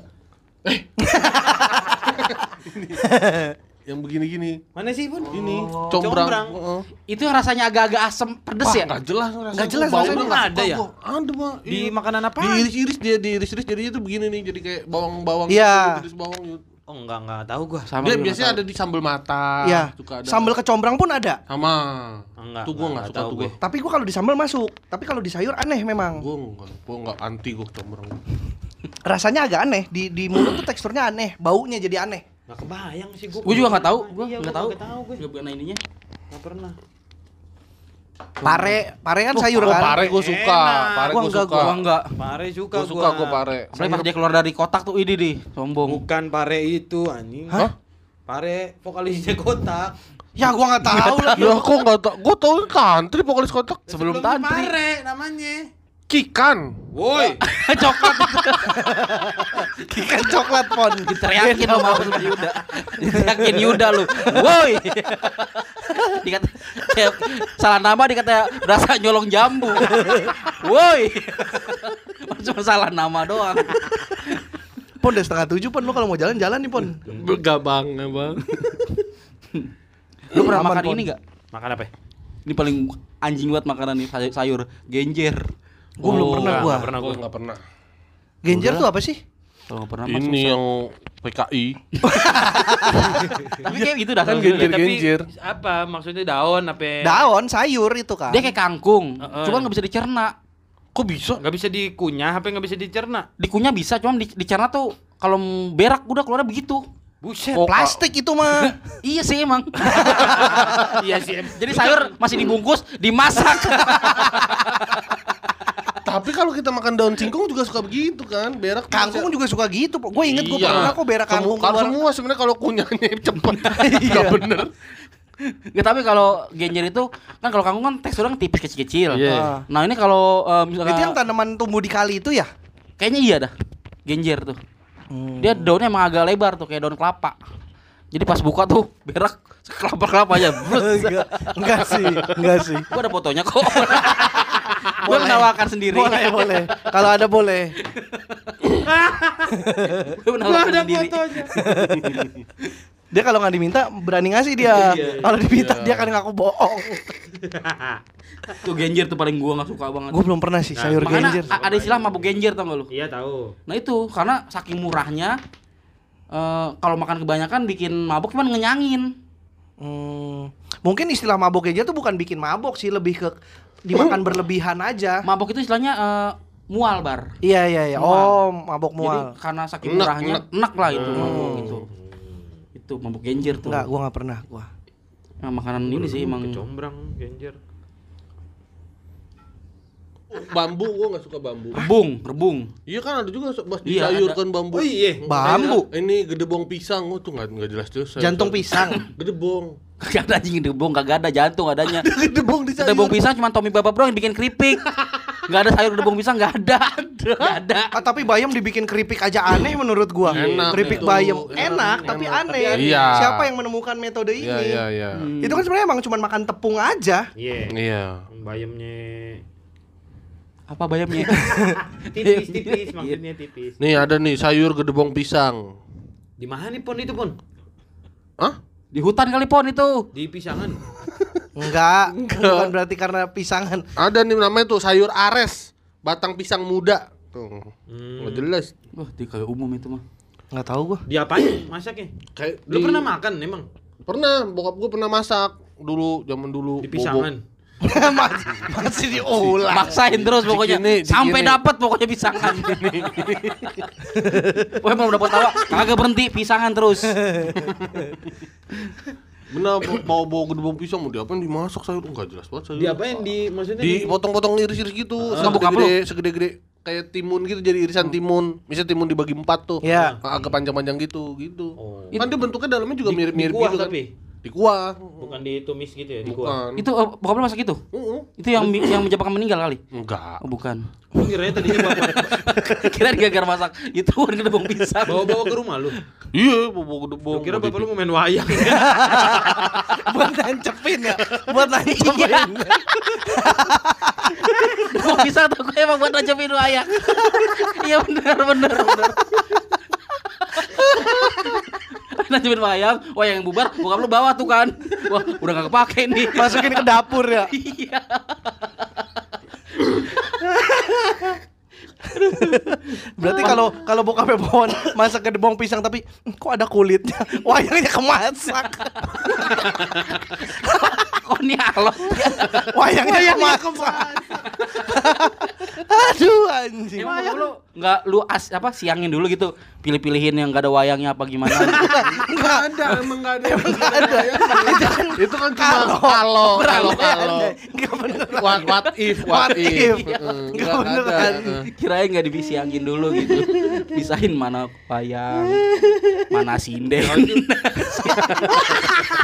Yang begini-gini. Mana sih, Pun? Ini Oh. combrang. combrang. Heeh. Itu rasanya agak-agak asem pedes Wah, ya? nggak jelas rasanya. Nggak jelas Baunya rasanya. nggak Ada ya? Ada, Pak. Di Iya. makanan apa? Diiris-iris dia diiris-iris jadinya tuh begini nih, jadi kayak bawang-bawang Iya. gitu, iris bawang gitu. Oh enggak enggak tahu gua. Sama Dia biasanya ada di sambal mata. Iya. Suka ada. Sambal kecombrang pun ada. sama. Enggak, Tuh gua enggak enggak suka tahu tuh gue. gua. Tapi gua kalau di sambal masuk. Tapi kalau di sayur aneh memang. Gua enggak, gua enggak anti gua kecombrang. Rasanya agak aneh. Di di mulut tuh teksturnya aneh. Baunya jadi aneh. Enggak kebayang sih gua. Gue juga nggak tahu, gue Iya, nggak gua tahu. nggak tahu gue. Nggak pernah ininya. Enggak pernah. Pare, pare kan sayur Oh, kan. pare gua suka. Enak. Pare Gua gua enggak, suka. Gua enggak. Pare suka Gua suka gua pare. Apalagi pas dia keluar dari kotak tuh ini di sombong. Bukan pare itu anjing. Hah? Pare vokalisnya kotak. Ya gua nggak tahu lah. Ya kok enggak tahu. Gua tahu country vokalis kotak. Sebelum Sebelumnya tantri. Pare namanya. Kikan. Woi. Coklat Ikan coklat pon. diteriakin sama sama Yuda. Diteriakin Yuda lu. Woi. Dikata kayak salah nama dikata berasa nyolong jambu. Woi. Cuma salah nama doang. Pon udah setengah tujuh pon. Lu kalau mau jalan-jalan nih pon. Bergabang, Bang. Lu pernah makan Pon. ini enggak? Makan apa? Ini paling anjing banget makanan nih sayur, sayur genjer. Gua belum pernah enggak, gua. enggak pernah Gua gua. enggak pernah. Genjer tuh apa sih? Kalau nggak pernah Ini yang PKI. Tapi kayak gitu dah Kan genjer. Genjer. apa maksudnya daun apa? Daun sayur itu kan. Dia kayak kangkung, Heeh. cuman nggak bisa dicerna. Kok bisa? Nggak bisa dikunyah apa nggak bisa dicerna? Dikunyah bisa, cuman di, dicerna tuh kalau berak udah keluarnya begitu. Buset. Oh, Plastik itu mah. Iya sih emang. iya sih. Jadi sayur masih dibungkus, dimasak. Tapi kalau kita makan daun singkong juga suka begitu kan, berak. Kangkung juga suka gitu. Gue inget gue Iya. pernah kok berak kangkung Kalau semua sebenarnya kalau kunyahnya cepet, nggak bener. Nggak, tapi kalau genjer itu kan kalau kangkung kan teksturnya tipis kecil-kecil. Iya. Nah, ini kalau eh, misalkan Itu yang tanaman tumbuh di kali itu ya? kayaknya iya dah. Genjer tuh. Dia daunnya emang agak lebar tuh kayak daun kelapa. Jadi pas buka tuh berak kelapa-kelapa aja. Brus. enggak, enggak sih, enggak sih. Gua ada fotonya kok. Gua Boleh. menawarkan sendiri. Boleh, boleh. Kalau ada boleh. Gua menawarkan sendiri. Dia kalau nggak diminta berani ngasih dia. Kalau diminta dia kan ngaku bohong. Tuh genjer tuh paling gua nggak suka banget. Gue belum pernah sih sayur Makanya genjer. ada istilah mabuk genjer tau gak lu? Iya tahu. Nah itu karena saking murahnya eh kalau makan kebanyakan bikin mabuk cuman ngenyangin. Hmm, mungkin istilah mabok genjer tuh bukan bikin mabok sih, lebih ke dimakan berlebihan aja. Mabuk itu istilahnya eh, mual bar. Iya iya iya. Mual. Oh, mabok Jadi mual. karena saking Enak, murahnya enak. enak lah itu Hmm. mabuk itu. Itu mabuk genjer tuh. Enggak, gua nggak pernah gua. Nah, makanan ini sih emang Kecombrang, genjer. Bambu, gua nggak suka bambu. rebung, rebung. Iya kan ada juga di Iya, sayur ada. kan bambu. Oh iya. Bambu, Ini gedebong pisang, oh tuh nggak nggak jelas jelas. jantung pisang. Gedebong. Kagak ada anjing rebung, kagak ada jantung adanya. Gedebong di sayur. Gedebong pisang cuma Tommy Bapak Bro yang bikin keripik. Enggak ada sayur gedebong pisang, enggak ada. Enggak ada. Ah, tapi bayam dibikin keripik aja aneh menurut gua. Enak keripik itu. bayam Enak, enak, tapi enak. aneh. Tapi Iya. Siapa yang menemukan metode ini? Iya iya iya. Itu kan sebenarnya emang cuma makan tepung aja. Iya. Iya. Bayamnya Apa bayamnya? tipis tipis maksudnya tipis. Nih ada nih sayur gedebong pisang. Di mana nih pon itu pon? Hah? Di hutan kali pon itu. Di pisangan. Enggak, bukan berarti karena pisangan. Ada nih namanya tuh sayur ares, batang pisang muda. Tuh. Hmm. Nggak jelas. Wah, di kayak umum itu mah. Enggak tahu gua. Diapain masaknya? Kayak Lu di- pernah makan emang? Pernah, bokap gue pernah masak dulu, zaman dulu. Di bobo. masih, masih diulang. Maksain terus pokoknya. Cikini, Sampai cikini. dapat pokoknya pisangan. Wah, mau dapat tawa, kagak berhenti pisangan terus. Benar, mau bawa gedebong pisang mau diapain dimasak sayur enggak jelas banget sayur. Diapain di maksudnya di Dipotong-potong iris-iris gitu, lu? segede-gede, segede-gede kayak timun gitu jadi irisan timun. Misalnya timun dibagi empat tuh. Iya. Agak panjang-panjang gitu, gitu. Oh. Kan dia bentuknya dalamnya juga Di- mirip-mirip gitu kan. tapi? Di kuah. bukan ditumis gitu ya, di kuah. Bukan. itu eh, bokap lu masak itu? Uh-uh. Itu yang yang menyebabkan meninggal kali? Enggak. Oh, bukan. Gua kira tadinya bawa Kira gara-gara masak itu kan gedebong pisang. bawa bawa ke rumah lu. Iya, bawa gedebong. Gua kira bawa bapak lu mau main wayang. buat nancepin ya. Buat nancepin. Gedebong pisang tuh gue emang buat nancepin wayang. Iya benar benar benar. nancepin wayang, wayang yang bubar, bokap lu bawa tuh kan. Wah, udah gak kepake nih. Masukin ke dapur ya. Iya. Berarti kalau kalau bokapnya pohon masak gedebong pisang tapi "Hmm, kok ada kulitnya? Wayangnya kemasak. Kok ini alot? Wayangnya kemasak. Aduh anjing. Emang lu nggak lu as apa siangin dulu gitu pilih-pilihin yang gak ada wayangnya apa gimana? Enggak ada, emang enggak ada. Emang enggak ada. Itu kan cuma kalau kalau kalau Enggak bener. what what if What if. if. Heeh, Nggak nggak bener ada. kan. Heeh. Kirain nggak dibisiangin dulu gitu. Pisahin mana wayang, mana sinden.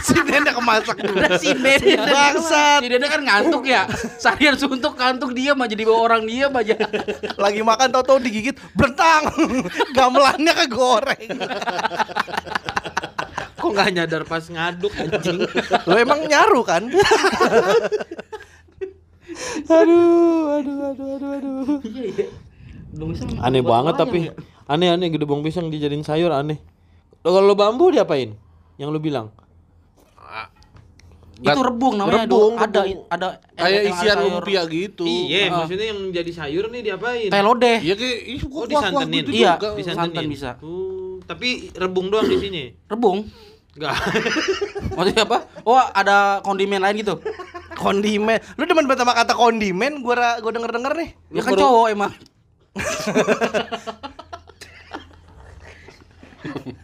Si Denda kemasak dulu. Sinden. Bangsat. Sinden kan ngantuk ya. Seharian suntuk ngantuk diam aja di bawah orang diam aja. Lagi makan tau-tau digigit berentang. Gamelannya kegoreng. Kok nggak nyadar pas ngaduk anjing? Lo emang nyaru kan? aduh, aduh, aduh, aduh, aduh. Iya iya. Aneh banget tapi ya. aneh-aneh gedebong pisang dijadiin sayur aneh. Lo kalau bambu diapain? Yang lu bilang? Itu rebung namanya Rebung, Dok. ada rebung. ada Kayak isian lumpia gitu. Iya, Ah. maksudnya yang jadi sayur nih diapain? Kayak lodeh. Iya kayak ih Oh, kuah-kuah disantenin. gitu Iya, juga. disantenin. santan bisa. Oh, tapi rebung doang di sini. Rebung. Enggak. Maksudnya apa? Oh, ada kondimen lain gitu. Kondimen. Lu demen banget sama kata kondimen? Gua ra- gua denger-denger nih. Ya kan cowok emang.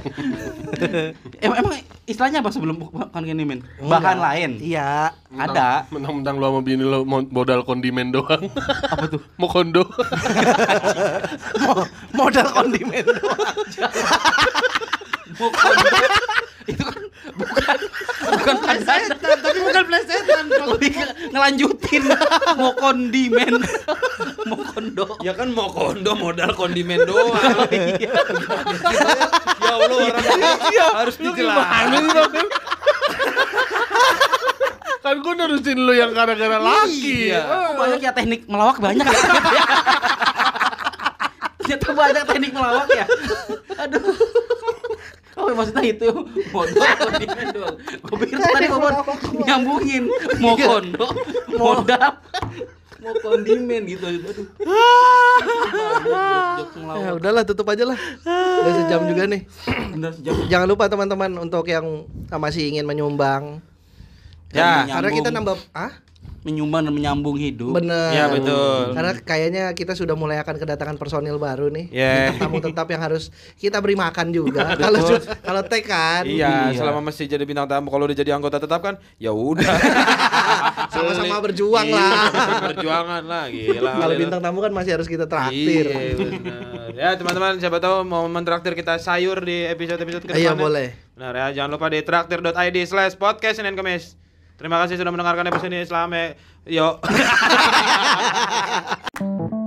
emang, emang istilahnya apa sebelum kondimen? Bahan lain. Iya. Ada. Mentang-mentang lu sama bini lu mo- modal kondimen doang. Apa tuh? Mau kondo. Mo- modal kondimen doang. Bukan. Bukan plesetan tapi bukan plesetan. lebih ke ngelanjutin. Mau kondimen mau kondo Ya kan mau kondo modal kondimen doang. ya Allah orang ini harus dijelasin. kan gua nerusin lu yang gara-gara laki. Iya. Kok banyak ya teknik melawak banyak ya? Ternyata banyak teknik melawak ya? Aduh Oh maksudnya itu modal kondimen doang Gue pikir tadi Bobon nyambungin Mau kondo Modal Mau kondimen gitu Aduh. Ya udahlah tutup aja lah. Udah sejam juga nih. Sejam. Jangan lupa teman-teman untuk yang masih ingin menyumbang. Ya, Karena kita nambah ah? Menyumbang dan menyambung hidup. Bener. Ya, betul. Karena kayaknya kita sudah mulai akan kedatangan personil baru nih. Ya. Bintang tamu tetap yang harus kita beri makan juga. Kalau kalau tag kan. Iya, Iya. selama masih jadi bintang tamu kalau udah jadi anggota tetap kan ya udah. Sama-sama berjuang Iya, lah. Perjuangan lah, gila. Kalau bintang tamu kan masih harus kita traktir. Iya, benar. Ya, teman-teman, siapa tahu mau mentraktir kita sayur di episode-episode ke Iya, boleh. Benar ya, jangan lupa di traktir.id slash podcast Senin Kemis. Terima kasih sudah mendengarkan episode ini. Selamat. Yuk.